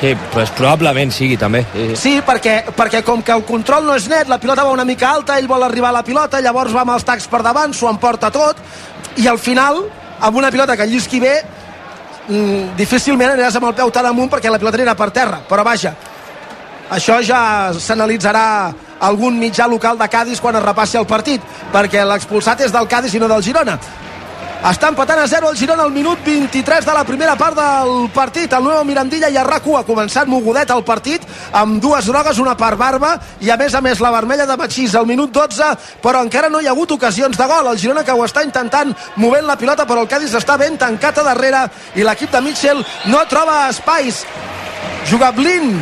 Sí, pues probablement sigui també. Sí, sí. Sí, perquè, perquè com que el control no és net, la pilota va una mica alta, ell vol arribar a la pilota, llavors va amb els tacs per davant, s'ho emporta tot, i al final, amb una pilota que llisqui bé, mm, difícilment aniràs amb el peu tan amunt perquè la pilota anirà per terra, però vaja això ja s'analitzarà algun mitjà local de Cádiz quan es repassi el partit, perquè l'expulsat és del Cádiz i no del Girona. Està empatant a 0 el Girona al minut 23 de la primera part del partit. El nou Mirandilla i Arracu ha començat mogudet el partit amb dues grogues, una per Barba i a més a més la vermella de Machís al minut 12, però encara no hi ha hagut ocasions de gol. El Girona que ho està intentant movent la pilota, però el Cádiz està ben tancat a darrere i l'equip de Mitchell no troba espais. Juga Blin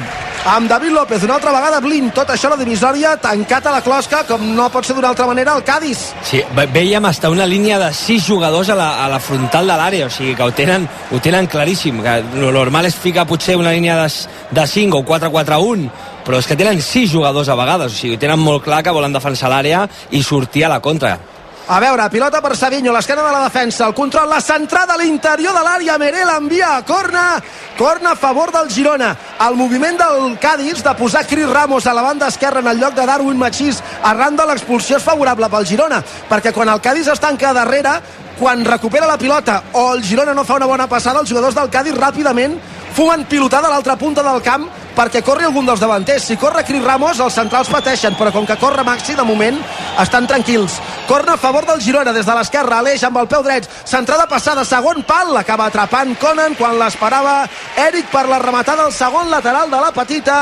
amb David López, una altra vegada Blin, tot això la divisòria tancat a la closca, com no pot ser d'una altra manera el Cádiz. Sí, ve- veiem hasta una línia de sis jugadors a la, a la frontal de l'àrea, o sigui que ho tenen, ho tenen claríssim, que lo normal és ficar potser una línia de, de 5 o 4-4-1, però és que tenen sis jugadors a vegades, o sigui, tenen molt clar que volen defensar l'àrea i sortir a la contra. A veure, pilota per Savinho, l'esquena de la defensa, el control, la centrada a l'interior de l'àrea, Meré l'envia a corna, corna a favor del Girona. El moviment del Cádiz de posar Cris Ramos a la banda esquerra en el lloc de Darwin Machís arran de l'expulsió és favorable pel Girona, perquè quan el Cádiz es tanca darrere, quan recupera la pilota o el Girona no fa una bona passada, els jugadors del Cádiz ràpidament fuguen pilotada a l'altra punta del camp perquè corri algun dels davanters. Si corre Cris Ramos, els centrals pateixen, però com que corre Maxi, de moment, estan tranquils. Corna a favor del Girona, des de l'esquerra, Aleix amb el peu dret, centrada passada, segon pal, l'acaba atrapant Conan quan l'esperava Eric per la rematada al segon lateral de la petita,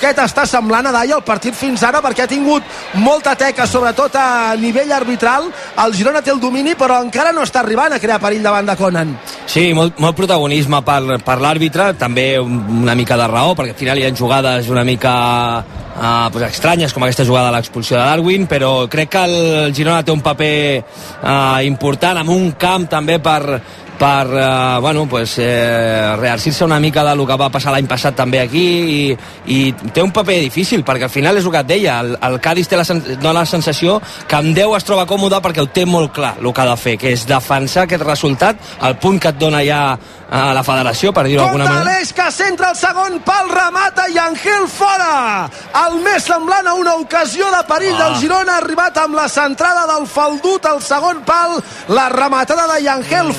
aquest està semblant a Dai el partit fins ara perquè ha tingut molta teca, sobretot a nivell arbitral. El Girona té el domini, però encara no està arribant a crear perill davant de Conan. Sí, molt, molt protagonisme per, per l'àrbitre, també un- una mica de raó, perquè al final hi ha jugades una mica uh, pues, estranyes, com aquesta jugada de l'expulsió de Darwin, però crec que el Girona té un paper uh, important amb un camp també per, per eh, bueno, pues, eh, rearcir-se una mica del que va passar l'any passat també aquí i, i té un paper difícil perquè al final és el que et deia el, el Cádiz té la, dona la sensació que amb 10 es troba còmode perquè ho té molt clar el que ha de fer, que és defensar aquest resultat al punt que et dona ja a la federació, per dir-ho d'alguna manera Aleix que centra el segon pal, remata i Angel fora. El més semblant a una ocasió de perill Ah. del Girona ha arribat amb la centrada del faldut al segon pal. La rematada de Yangel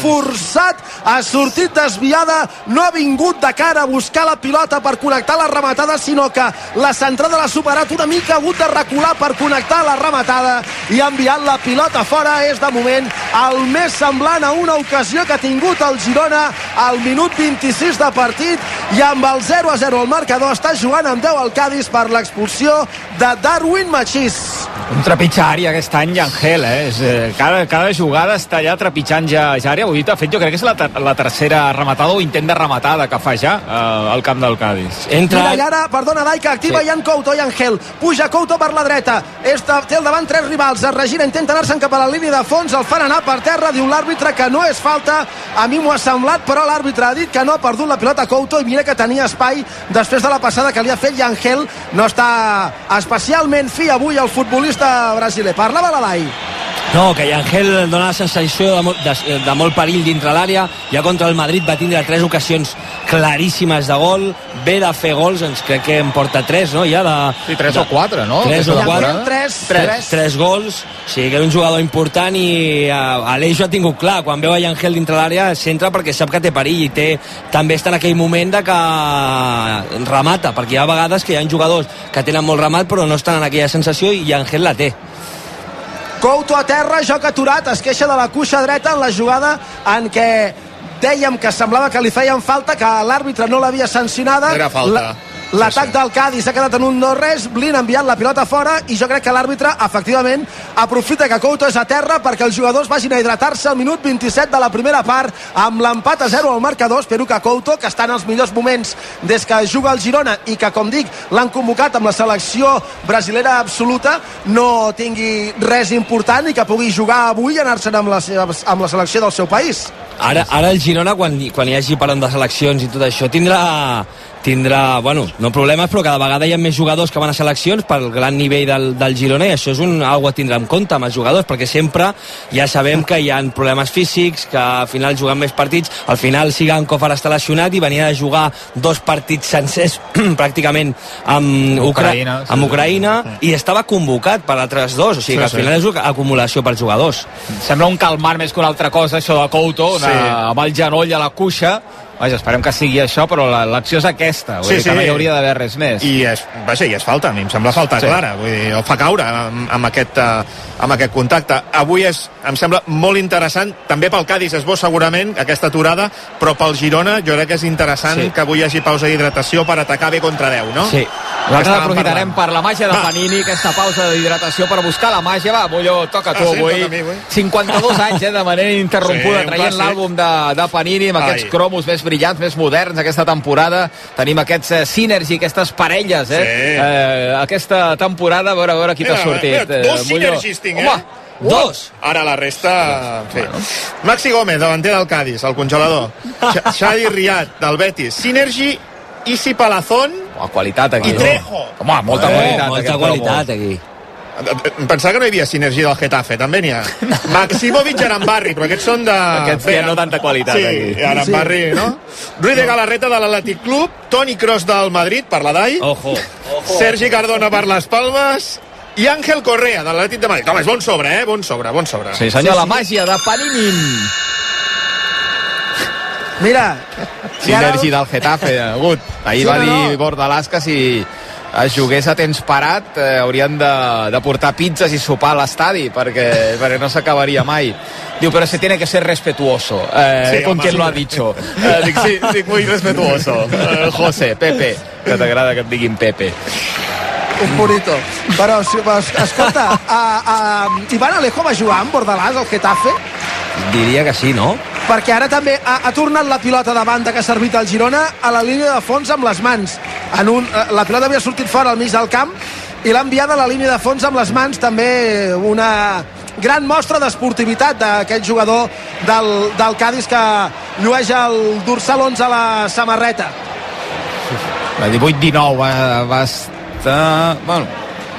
forçat ha sortit desviada, no ha vingut de cara a buscar la pilota per connectar la rematada, sinó que la centrada l'ha superat una mica, ha hagut de recular per connectar la rematada i ha enviat la pilota fora. És de moment el més semblant a una ocasió que ha tingut el Girona al minut 26 de partit i amb el 0 a 0 el marcador està jugant amb 10 al Cádiz per l'expulsió de Darwin Machís. Un trepitjari aquest any, Angel, eh? És, eh, cada, cada jugada està allà trepitjant ja, ja àrea. Avui, de fet, jo crec que és la, ter la tercera rematada o intent de rematada que fa ja eh, al camp del Cádiz. Mira, i ara, perdona, Dai, que activa sí. Jan Couto i Angel. Puja Couto per la dreta. Esta, té al davant tres rivals. Es regira, intenta anar-se'n cap a la línia de fons. El fan anar per terra. Diu l'àrbitre que no és falta. A mi m'ho ha semblat, però l'àrbitre ha dit que no ha perdut la pilota Couto i mira que tenia espai després de la passada que li ha fet i Angel no està especialment fi avui el futbolista brasiler. Parlava la Dai. No, que Angel dona la sensació de, molt- de, de molt perill dintre l'àrea. Ja contra el Madrid va tindre tres ocasions claríssimes de gol. Ve de fer gols, ens crec que en porta tres, no? Ja de, Sí, tres de, o quatre, no? Tres o quatre. Tres, tres, tres. tres gols. O sigui que era un jugador important i uh, Aleix ho ha tingut clar. Quan veu a dintre l'àrea centra perquè sap que té perill i té, també està en aquell moment de que remata, perquè hi ha vegades que hi ha jugadors que tenen molt remat però no estan en aquella sensació i Angel la té. Couto a terra, joc aturat, es queixa de la cuixa dreta en la jugada en què dèiem que semblava que li feien falta, que l'àrbitre no l'havia sancionada. Era falta. La- L'atac del Cádiz s'ha quedat en un no res, Blin ha enviat la pilota fora i jo crec que l'àrbitre, efectivament, aprofita que Couto és a terra perquè els jugadors vagin a hidratar-se al minut 27 de la primera part amb l'empat a 0 al marcador. Espero que Couto, que està en els millors moments des que juga al Girona i que, com dic, l'han convocat amb la selecció brasilera absoluta, no tingui res important i que pugui jugar avui i anar-se'n amb, la amb la selecció del seu país. Ara, ara el Girona, quan, quan hi hagi parón de seleccions i tot això, tindrà, tindrà, bueno, no problemes, però cada vegada hi ha més jugadors que van a seleccions pel gran nivell del, del Girona i això és un, algo a tindre en compte amb els jugadors, perquè sempre ja sabem que hi ha problemes físics, que al final juguen més partits, al final Sigankov ara està lesionat i venia de jugar dos partits sencers pràcticament amb Ucraïna, Ucraïna, sí. amb Ucraïna i estava convocat per altres dos, o sigui Sí, que al sí. final és una acumulació per jugadors. Sembla un calmar més que una altra cosa, això de Couto, una, Sí. amb el genoll a la cuixa. Vaja, esperem que sigui això, però la- l'acció és aquesta. Vull Sí, dir que sí. no hi hauria d'haver res més. I és, vaja, i és falta, a mi em sembla falta Sí. clara, vull dir, el fa caure amb, amb, aquest, eh, amb aquest contacte. Avui és, em sembla molt interessant, també pel Cádiz és bo segurament, aquesta aturada, però pel Girona jo crec que és interessant Sí. que avui hi hagi pausa d'hidratació per atacar bé contra 10, no? Sí. Nosaltres aprofitarem per la màgia de Panini, aquesta pausa d'hidratació per buscar la màgia. Va, Molló, toca tu Ah, sí? avui. Mi, avui. 52 anys, eh, de manera ininterrompuda, Sí, traient l'àlbum de, de Panini amb aquests Ai. cromos més brillants, més moderns aquesta temporada. Tenim aquests eh, Synergy, aquestes parelles, eh? Sí. eh aquesta temporada, a veure, a veure qui t'ha sortit. mira, eh, dos Molló. sinergis tinc, eh? Home, Dos! Ara la resta... Sí. Maxi Gómez, davanter del Cádiz, el congelador. Xa- Xavi Riat, del Betis. Synergy, Isi Palazón Oh, qualitat aquí. i Trejo. Home, molta Eh, qualitat. molta qualitat aquí. Em Pensava que no hi havia sinergia del Getafe, també n'hi ha. Maximovic i Arambarri, però aquests són de... Aquests tenen no tanta qualitat, sí, aquí. Sí, Arambarri, sí. no? Ruiz de Galarreta de l'Atlètic Club, Toni Kroos del Madrid, per la DAI, Ojo. Sergi Cardona per les Palmes i Àngel Correa, de l'Atlètic de Madrid. Home, és bon sobre, eh? Bon sobre, bon sobre. Sí, senyor, la màgia de Panini. Mira, Sinergi del Getafe, agut. Ahir Sí, va no, dir no. Bordalàs que si es jugués a temps parat eh, haurien de, de portar pizzas i sopar a l'estadi perquè, perquè no s'acabaria mai. Diu, però se tiene que ser respetuoso. Eh, Sí, con home, quien sí. lo ha dicho. Eh, dic, sí, dic, muy respetuoso. Eh, José, Pepe, que t'agrada que et diguin Pepe. un bonito. Però, si, però escolta, a, a, Ivan Alejo va jugar amb Bordalàs al Getafe? Diria que sí, no? perquè ara també ha, ha tornat la pilota de banda que ha servit al Girona a la línia de fons amb les mans. En un, eh, la pilota havia sortit fora al mig del camp i l'ha enviada a la línia de fons amb les mans també una gran mostra d'esportivitat d'aquest jugador del, del Cádiz que llueix el dorsal 11 a la samarreta. La 18-19 va, va estar... Bueno,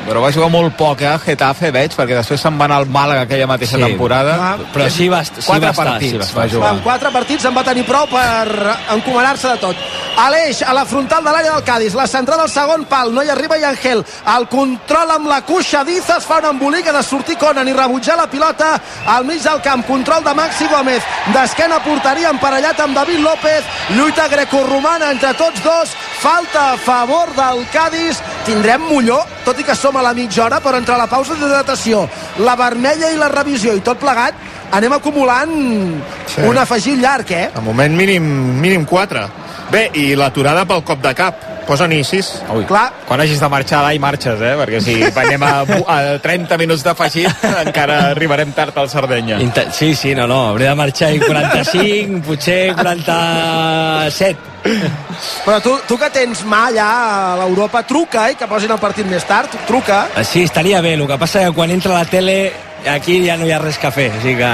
però va jugar molt poc, eh, a Getafe, veig, perquè després se'n va anar al Màlaga aquella mateixa Sí. temporada. Ah, Però sí va, sí Quatre va estar, partits sí va va estar. jugar. En quatre partits en va tenir prou per encomanar-se de tot. Aleix, a la frontal de l'àrea del Cádiz, la centrada al segon pal, no hi arriba i Angel, el control amb la cuixa Dizas, fa un embolic, ha de sortir Conan i rebutjar la pilota al mig del camp, control de Maxi Gómez, d'esquena a porteria emparellat amb David López, lluita grecorromana entre tots dos, falta a favor del Cádiz, tindrem Molló, tot i que som a la mitja hora, però entre la pausa d'hidratació, la vermella i la revisió i tot plegat, anem acumulant Sí. un afegit llarg, eh? De moment mínim, mínim 4. Bé, i l'aturada pel cop de cap. Posa-n'hi 6. Ui, Clar. quan hagis de marxar d'ahir marxes, eh? Perquè si anem a, a 30 minuts d'afegit encara arribarem tard al Sardenya. Inter sí, sí, no, no, hauré de marxar en 45, potser 47. Però tu, tu que tens mà allà a l'Europa, truca i que posin el partit més tard, truca. Eh, Sí, estaria bé, el que passa que quan entra la tele aquí ja no hi ha res que fer, o sigui que...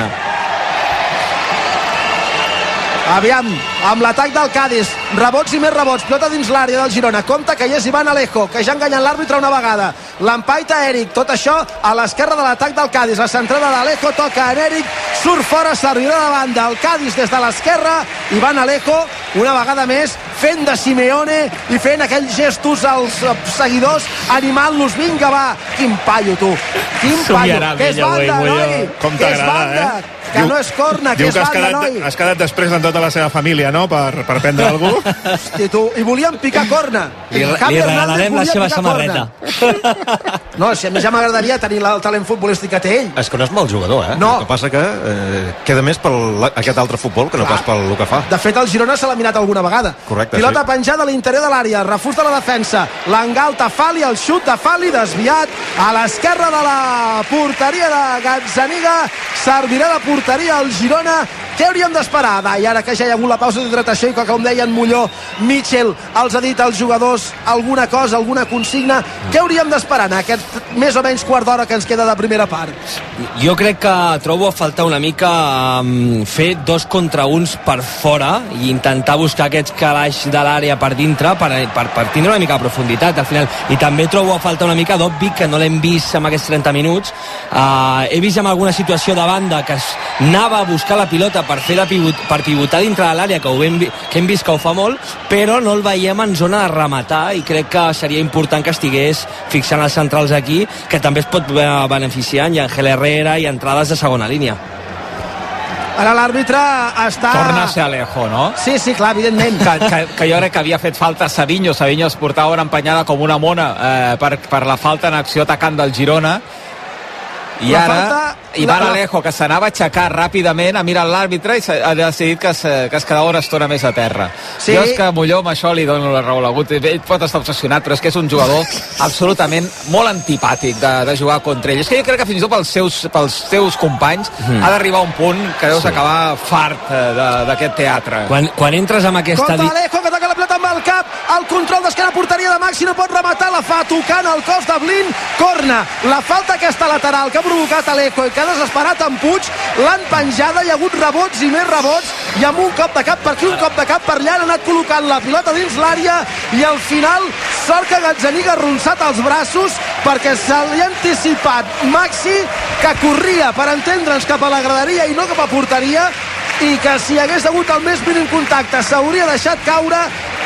Aviam, amb l'atac del Cádiz, rebots i més rebots, pilota dins l'àrea del Girona, compte que hi és Ivan Alejo, que ja ha enganyat l'àrbitre una vegada, l'empaita Eric, tot això a l'esquerra de l'atac del Cádiz, la centrada d'Alejo toca en Eric, surt fora, servirà de banda, el Cádiz des de l'esquerra, Ivan Alejo, una vegada més, fent de Simeone i fent aquells gestos als seguidors, animant-los, vinga va, quin paio tu, quin paio, Somiarà que és banda, noi, Com que és banda, eh? Que no és corna, que és que has banda, quedat, noi. has quedat després amb tota la seva família, no?, per, per prendre algú. Hosti, tu, i volien picar corna. Li, Javi li regalarem la seva samarreta. corna. No, si a mi ja m'agradaria tenir el talent futbolístic que té ell. És que no és mal jugador, eh? No. El que passa que eh, queda més per aquest altre futbol que no Clar. pas pel que fa. De fet, el Girona s'ha eliminat alguna vegada. Correcte, Pilota sí. penjada a l'interior de l'àrea, refús de la defensa, l'engalta Fali, el xut de Fali, desviat a l'esquerra de la porteria de Gazzaniga, servirà de porteria al Girona, què hauríem d'esperar? I ara que ja hi ha hagut la pausa d'hidratació i que com deia en Molló, Mitchell els ha dit als jugadors alguna cosa, alguna consigna què hauríem d'esperar en aquest més o menys quart d'hora que ens queda de primera part? Jo crec que trobo a faltar una mica um, fer dos contra uns per fora i intentar buscar aquests calaix de l'àrea per dintre per, per, per tindre una mica de profunditat al final. I també trobo a faltar una mica d'obvi que no l'hem vist en aquests 30 minuts uh, he vist en alguna situació de banda que anava a buscar la pilota per fer la pivot, per pivotar dintre de l'àrea que, ho hem, que hem vist que ho fa molt però no el veiem en zona de rematar i crec que seria important que estigués fixant els centrals aquí que també es pot beneficiar i Angel Herrera i entrades de segona línia Ara l'àrbitre està... Torna a ser Alejo, no? Sí, sí, clar, evidentment. Que, que, que jo crec que havia fet falta Savinho. Savinho es portava una empenyada com una mona eh, per, per la falta en acció atacant del Girona. I La ara falta- Ivan la- Alejo, que s'anava a aixecar ràpidament, ha mirat l'àrbitre i ha decidit que es, que es quedava una estona més a terra. Sí. Jo és que a Molló amb això li dono la raó a l'Agut. Ell pot estar obsessionat, però és que és un jugador absolutament molt antipàtic de, de jugar contra ell. És que jo crec que fins i tot pels seus, pels seus companys Mhm. ha d'arribar a un punt que deus Sí. acabar fart eh, de- d'aquest teatre. quan, quan entres amb aquesta... Compte Alejo que toca la pilota amb el control d'esquena porteria de Maxi no pot rematar la fa tocant el cos de Blin corna, la falta aquesta lateral que ha provocat Alejo i que ha desesperat en Puig. L'han penjada, hi ha hagut rebots i més rebots. I amb un cop de cap per aquí un cop de cap per allà han anat col·locant la pilota dins l'àrea i al final sort que Gazzaniga ha arronsat els braços perquè se li ha anticipat Maxi que corria per entendre'ns cap a la graderia i no cap a porteria i que si hagués hagut el més mínim contacte s'hauria deixat caure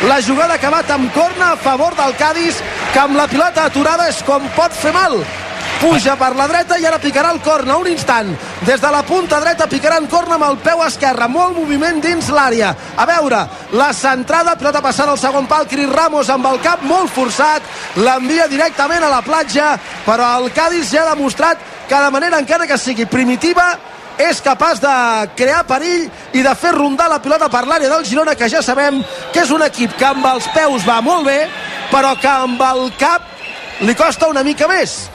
la jugada ha acabat amb corna a favor del Cádiz que amb la pilota aturada és com pot fer mal. Puja per la dreta i ara picarà el corna un instant, des de la punta dreta picarà en corna amb el peu esquerre molt moviment dins l'àrea, a veure la centrada, pilota passant al segon pal Cris Ramos amb el cap molt forçat l'envia directament a la platja però el Cádiz ja ha demostrat que de manera encara que sigui primitiva és capaç de crear perill i de fer rondar la pilota per l'àrea del Girona que ja sabem que és un equip que amb els peus va molt bé però que amb el cap li costa una mica més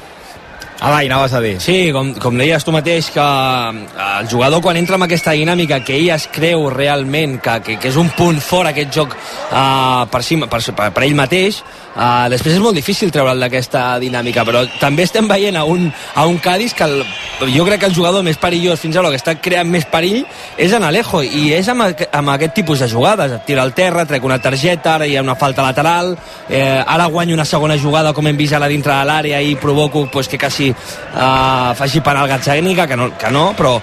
Alai, anaves a dir. Sí, com, com deies tu mateix, que eh, el jugador quan entra amb aquesta dinàmica que ell es creu realment que, que, que és un punt fort aquest joc uh, per, si, per, per, per ell mateix, uh, després és molt difícil treure'l d'aquesta dinàmica, però també estem veient a un, a un Cádiz que el, jo crec que el jugador més perillós fins ara, que està creant més perill, és en Alejo, i és amb, amb aquest tipus de jugades. Et tira al terra, trec una targeta, ara hi ha una falta lateral, eh, ara guanyo una segona jugada com hem vist ara dintre de l'àrea i provoco pues, que quasi eh, faci penal Gazzaniga, que no, que no, però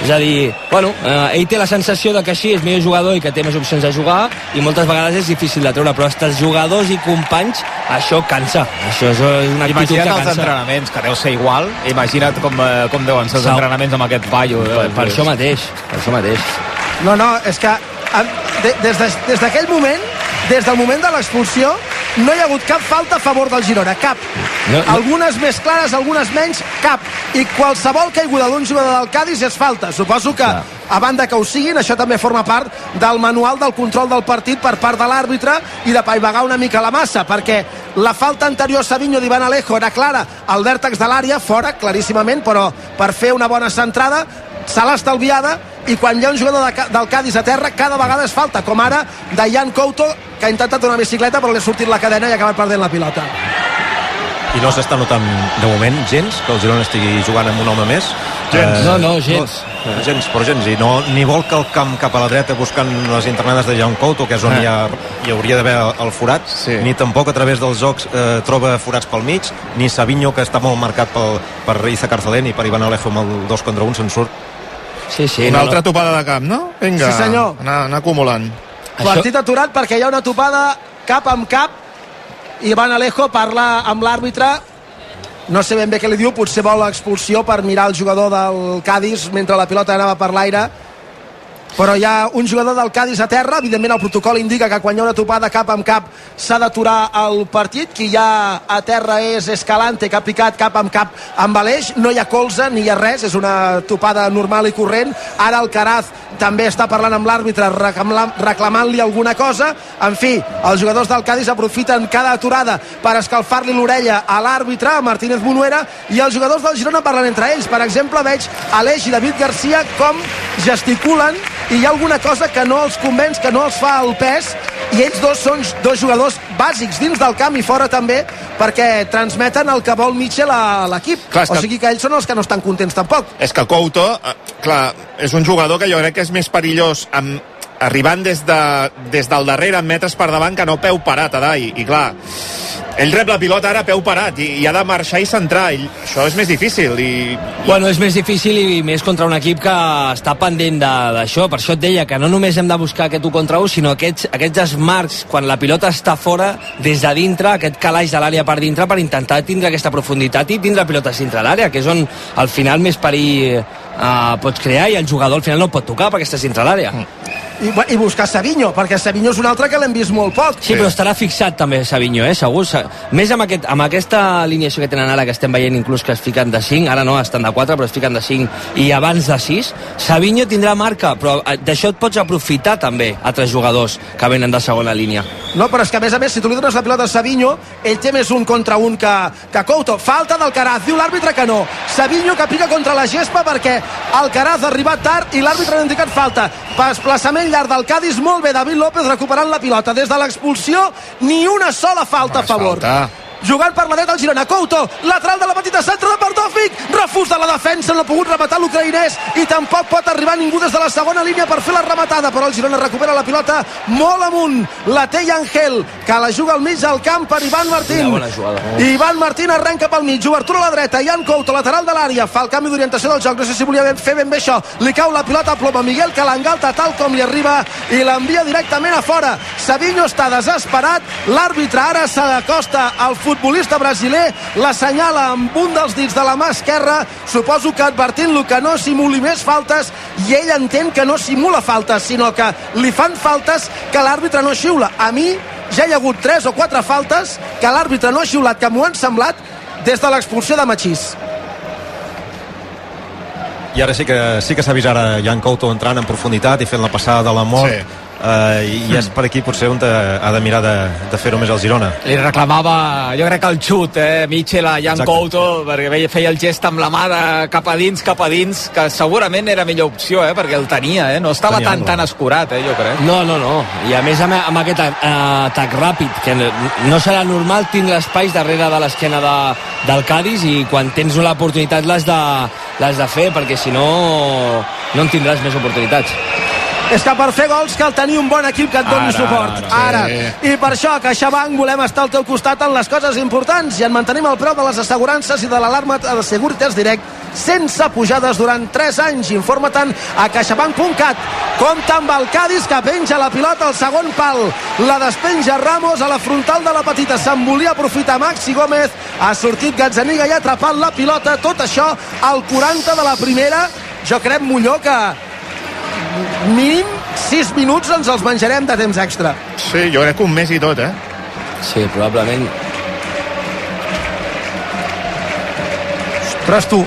és a dir, bueno, eh, ell té la sensació de que així és millor jugador i que té més opcions de jugar i moltes vegades és difícil de treure, però els jugadors i companys, això cansa, això és una actitud que Imagina't els cansa. entrenaments, que deu ser igual. Imagina't com, eh, com deuen ser els Sau. entrenaments amb aquest paio. Per, per això mateix, per això mateix. No, no, és que de, des de- des d'aquell moment, des del moment de l'expulsió, no hi ha hagut cap falta a favor del Girona, cap. No, no. Algunes més clares, algunes menys, cap. I qualsevol caiguda d'un jugador del Cádiz és falta. Suposo que, a banda que ho siguin, això també forma part del manual del control del partit per part de l'àrbitre i de paivagar una mica la massa, perquè la falta anterior a Savinho d'Ivan Alejo era clara al vèrtex de l'àrea, fora, claríssimament, però per fer una bona centrada se l'ha estalviada i quan hi ha un jugador de, del Cádiz a terra cada vegada és falta, com ara de Jan Couto que ha intentat una bicicleta però li ha sortit la cadena i ha acabat perdent la pilota I no s'està notant de moment gens que el Girona estigui jugant amb un home més. Gens. No, no, gens. No, gens, però gens. I no, ni vol que el camp cap a la dreta buscant les internades de Jan Couto, que és on Ah. hi, ha, hi hauria d'haver el forat, sí. ni tampoc a través dels jocs eh, troba forats pel mig, ni Savinho, que està molt marcat pel, per Iza Carcelén i per Ivan Alejo amb el 2 contra 1, se'n surt. Sí, sí. Una no, altra no. topada de camp, no? Vinga, Sí, senyor. Anar, anar acumulant. Partit aturat perquè hi ha una topada cap amb cap i Ivan Alejo parla amb l'àrbitre no sé ben bé què li diu, potser vol l'expulsió per mirar el jugador del Cádiz mentre la pilota anava per l'aire però hi ha un jugador del Cádiz a terra. Evidentment el protocol indica que quan hi ha una topada cap amb cap s'ha d'aturar el partit. Qui hi ha a terra és Escalante que ha picat cap amb cap amb Aleix. No hi ha colze ni hi ha res. És una topada normal i corrent. Ara el Caraz també està parlant amb l'àrbitre reclamant-li alguna cosa. En fi, els jugadors del Cádiz aprofiten cada aturada per escalfar-li l'orella a l'àrbitre, a Martínez Bonuera i els jugadors del Girona parlen entre ells. Per exemple veig Aleix i David Garcia com gesticulen i hi ha alguna cosa que no els convenç, que no els fa el pes i ells dos són dos jugadors bàsics dins del camp i fora també perquè transmeten el que vol Mitchell a l'equip. O sigui que ells són els que no estan contents tampoc. És que Couto, eh, clar, és un jugador que jo crec que és més perillós amb, arribant des, de, des del darrere amb metres per davant que no peu parat a dalt i, i clar, ell rep la pilota ara peu parat i, i ha de marxar i centrar ell, això és més difícil i, i... Bueno, és més difícil i més contra un equip que està pendent d'això, per això et deia que no només hem de buscar aquest 1 contra 1 sinó aquests, aquests esmarcs quan la pilota està fora des de dintre, aquest calaix de l'àrea per dintre per intentar tindre aquesta profunditat i tindre la pilota dintre l'àrea, que és on al final més perill eh, pots crear i el jugador al final no pot tocar perquè estàs dintre l'àrea mm i, i buscar Savinho, perquè Savinho és un altre que l'hem vist molt poc. Sí, però estarà fixat també Savinho, eh? segur. Més amb, aquest, amb aquesta alineació que tenen ara, que estem veient inclús que es fiquen de 5, ara no, estan de 4, però es fiquen de 5 i abans de 6, Savinho tindrà marca, però eh, d'això et pots aprofitar també altres jugadors que venen de segona línia. No, però és que a més a més, si tu li dones la pilota a Savinho, ell té més un contra un que, que Couto. Falta del Caraz, diu l'àrbitre que no. Savinho que pica contra la gespa perquè el Caraz ha arribat tard i l'àrbitre ha indicat falta. Desplaçament llarg del Cádiz, molt bé David López recuperant la pilota. Des de l'expulsió, ni una sola falta a favor. Falta jugant per la dreta el Girona, Couto, lateral de la petita centre de Partovic, refús de la defensa, no ha pogut rematar l'ucraïnès i tampoc pot arribar ningú des de la segona línia per fer la rematada, però el Girona recupera la pilota molt amunt, la té Angel, que la juga al mig del camp per Ivan Martín. Ivan Martín arrenca pel mig, obertura a la dreta, Ian Couto, lateral de l'àrea, fa el canvi d'orientació del joc, no sé si volia fer ben bé això, li cau la pilota a ploma, Miguel que l'engalta tal com li arriba i l'envia directament a fora. Savinho està desesperat, l'àrbitre ara s'acosta al futbol futbolista brasiler l'assenyala amb un dels dits de la mà esquerra, suposo que advertint-lo que no simuli més faltes i ell entén que no simula faltes, sinó que li fan faltes que l'àrbitre no xiula. A mi ja hi ha hagut tres o quatre faltes que l'àrbitre no ha xiulat, que m'ho han semblat des de l'expulsió de Machís. I ara sí que sí que s'ha vist ara Jan Couto entrant en profunditat i fent la passada de la mort. Sí eh, i és per aquí potser on ha de mirar de, de fer-ho més al Girona li reclamava, jo crec que el xut eh, Mitchell a Jan Exacte. Couto perquè veia, feia el gest amb la mà de cap a dins cap a dins, que segurament era millor opció eh, perquè el tenia, eh? no estava tenia tan, tan escurat eh, jo crec no, no, no, i a més amb, amb aquest eh, atac ràpid que no serà normal tindre espais darrere de l'esquena de, del Cádiz i quan tens l'oportunitat l'has de, de fer perquè si no no en tindràs més oportunitats és que per fer gols cal tenir un bon equip que et doni ara, suport. Ara, ara. I per això a CaixaBank volem estar al teu costat en les coses importants i en mantenim el preu de les assegurances i de l'alarma de Securitas Direct sense pujades durant 3 anys. Informa-te'n a caixabank.cat. Compta amb el Cádiz que penja la pilota al segon pal. La despenja Ramos a la frontal de la petita. Se'n volia aprofitar Maxi Gómez. Ha sortit Gazzaniga i ha atrapat la pilota. Tot això al 40 de la primera. Jo crec, Molló, que mínim 6 minuts ens els menjarem de temps extra. Sí, jo crec que un mes i tot, eh? Sí, probablement. Ostres, tu,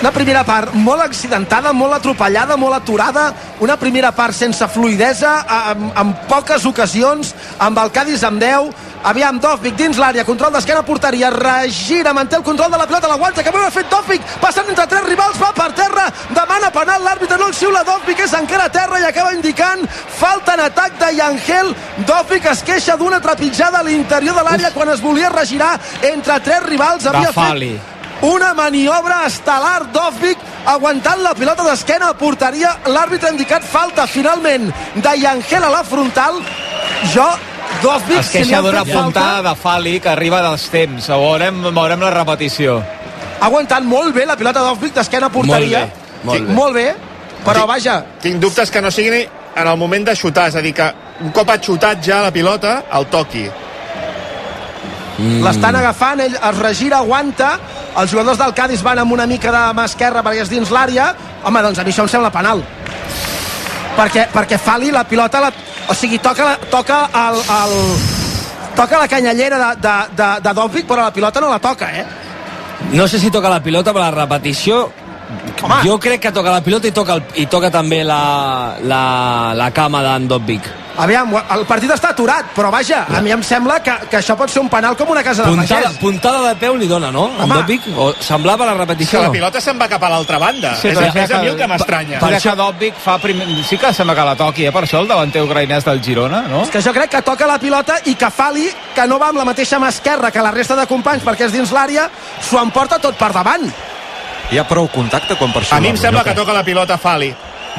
una primera part molt accidentada, molt atropellada, molt aturada, una primera part sense fluidesa, amb, amb poques ocasions, amb el Cádiz amb 10, Aviam, Dovvik dins l'àrea, control d'esquena, porteria, regira, manté el control de la pilota, l'aguanta, que ha fet Dovvik, passant entre tres rivals, va per terra, penal, l'àrbitre no el xiula, Dovvik és encara a terra i acaba indicant falta en atac de Yangel, Dovvik es queixa d'una trepitjada a l'interior de l'àrea quan es volia regirar entre tres rivals, havia fet una maniobra estel·lar. Dovvik aguantant la pilota d'esquena a porteria l'àrbitre ha indicat falta finalment de Yangel a la frontal. Jo Dovvik es queixa d'una puntada de Fali que arriba dels temps. Veurem, veurem la repetició. Ha aguantat molt bé la pilota d'Ovvik d'esquena a porteria. Molt bé, molt, bé. molt bé. Però vaja... Tinc dubtes que no sigui en el moment de xutar, és a dir, que un cop ha xutat ja la pilota, el toqui. Mm. L'estan agafant, ell es regira, aguanta, els jugadors del Cádiz van amb una mica de mà esquerra perquè és dins l'àrea. Home, doncs a mi això em sembla penal. perquè, perquè Fali la pilota la, o sigui, toca, la, toca el, el, toca la canyallera de, de, de, de Dovic però la pilota no la toca eh? No sé si toca la pilota, però la repetició Home. jo crec que toca la pilota i toca, el, i toca també la, la, la cama d'en Dobbik. Aviam, el partit està aturat, però vaja, a mi em sembla que, que això pot ser un penal com una casa de Puntada, pagès. puntada de peu li dona, no? En Home. Dobbik? O semblava la Que repetició. la pilota se'n va cap a l'altra banda. Sí, és, però és a mi el que m'estranya. Per això Dobbik fa primer... Sí que sembla que la toqui, eh? Per això el davanter ucraïnès del Girona, no? És que jo crec que toca la pilota i que Fali, que no va amb la mateixa mà esquerra que la resta de companys perquè és dins l'àrea, s'ho emporta tot per davant. Hi ha prou contacte quan per. A mi em sembla que toca la pilota Fali.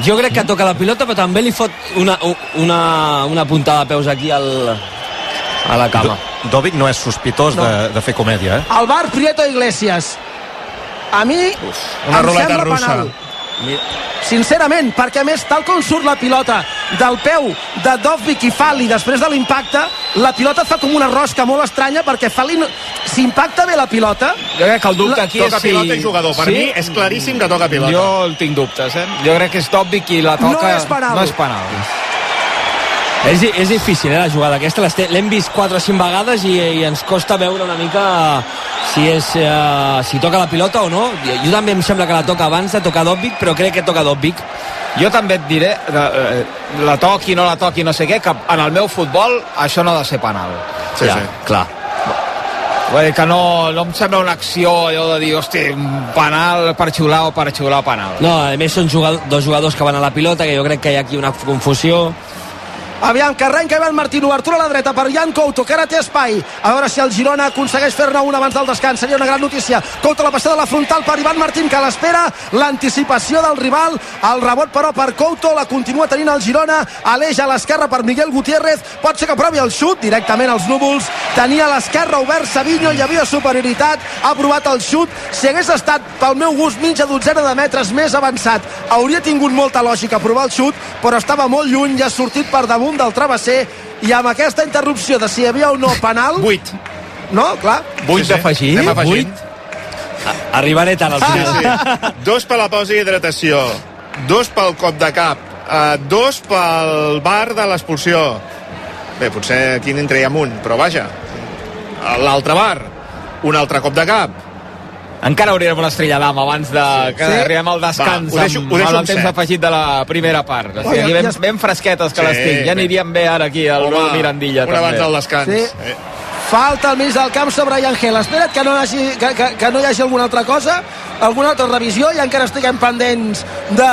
Jo crec que toca la pilota, però també li fot una, una, una puntada de peus aquí al, a la cama. Dovic no és sospitós No. de, de fer comèdia, eh? El bar Prieto Iglesias. A mi una em ruleta sembla russa. penal. Sincerament, perquè a més, tal com surt la pilota del peu de Dovvik i Fali després de l'impacte, la pilota fa com una rosca molt estranya perquè Fali, no... si impacta bé la pilota... Jo crec que el dubte aquí Toca és si... pilota i jugador. Per mi és claríssim que toca pilota. Jo el tinc dubtes, eh? Jo crec que és Dobbik qui la toca... No és penal. No és penal. És, és difícil, eh, la jugada aquesta. L'hem vist 4 o 5 vegades i, i ens costa veure una mica si, és, eh, si toca la pilota o no. Jo, jo també em sembla que la toca abans de tocar Dobbik, però crec que toca Dobbik. Jo també et diré, de, eh, la toqui, no la toqui, no sé què, que en el meu futbol això no ha de ser penal. Sí, ja, sí. clar. Vull dir que no, no em sembla una acció allò de dir, hosti, penal per xiular o per xiular penal. No, a més són jugador, dos jugadors que van a la pilota, que jo crec que hi ha aquí una confusió. Aviam, que arrenca Ivan Martín, obertura a la dreta per Jan Couto, que ara té espai. A veure si el Girona aconsegueix fer-ne un abans del descans. Seria una gran notícia. Couto la passada a la frontal per Ivan Martín, que l'espera. L'anticipació del rival. El rebot, però, per Couto. La continua tenint el Girona. Aleix a l'esquerra per Miguel Gutiérrez. Pot ser que provi el xut directament als núvols. Tenia l'esquerra obert Savinho. Hi havia superioritat. Ha provat el xut. Si hagués estat, pel meu gust, mitja dotzena de metres més avançat, hauria tingut molta lògica provar el xut, però estava molt lluny i ha sortit per damunt del travesser i amb aquesta interrupció de si hi havia o no penal... 8. No, clar. 8 d'afegir? Anem afegint. Arribaré tard al Sí, final. sí. Dos per la pausa i hidratació. Dos pel cop de cap. Uh, dos pel bar de l'expulsió. Bé, potser aquí n'en traiem un, però vaja. L'altre bar. Un altre cop de cap. Encara hauríem una estrella d'am abans de que Sí? arribem al descans Va, ho deixo- amb, ho deixo amb en el temps set. afegit de la primera part. O sigui, aquí ben, ja- ben fresquetes que Sí, les tinc. Ja aniríem bé ara aquí al Home, Mirandilla. un també. abans del descans. Sí. Eh. Falta al mig del camp sobre Angel. Espera't que no, hagi, que, que, que no hi hagi alguna altra cosa, alguna altra revisió i encara estiguem pendents de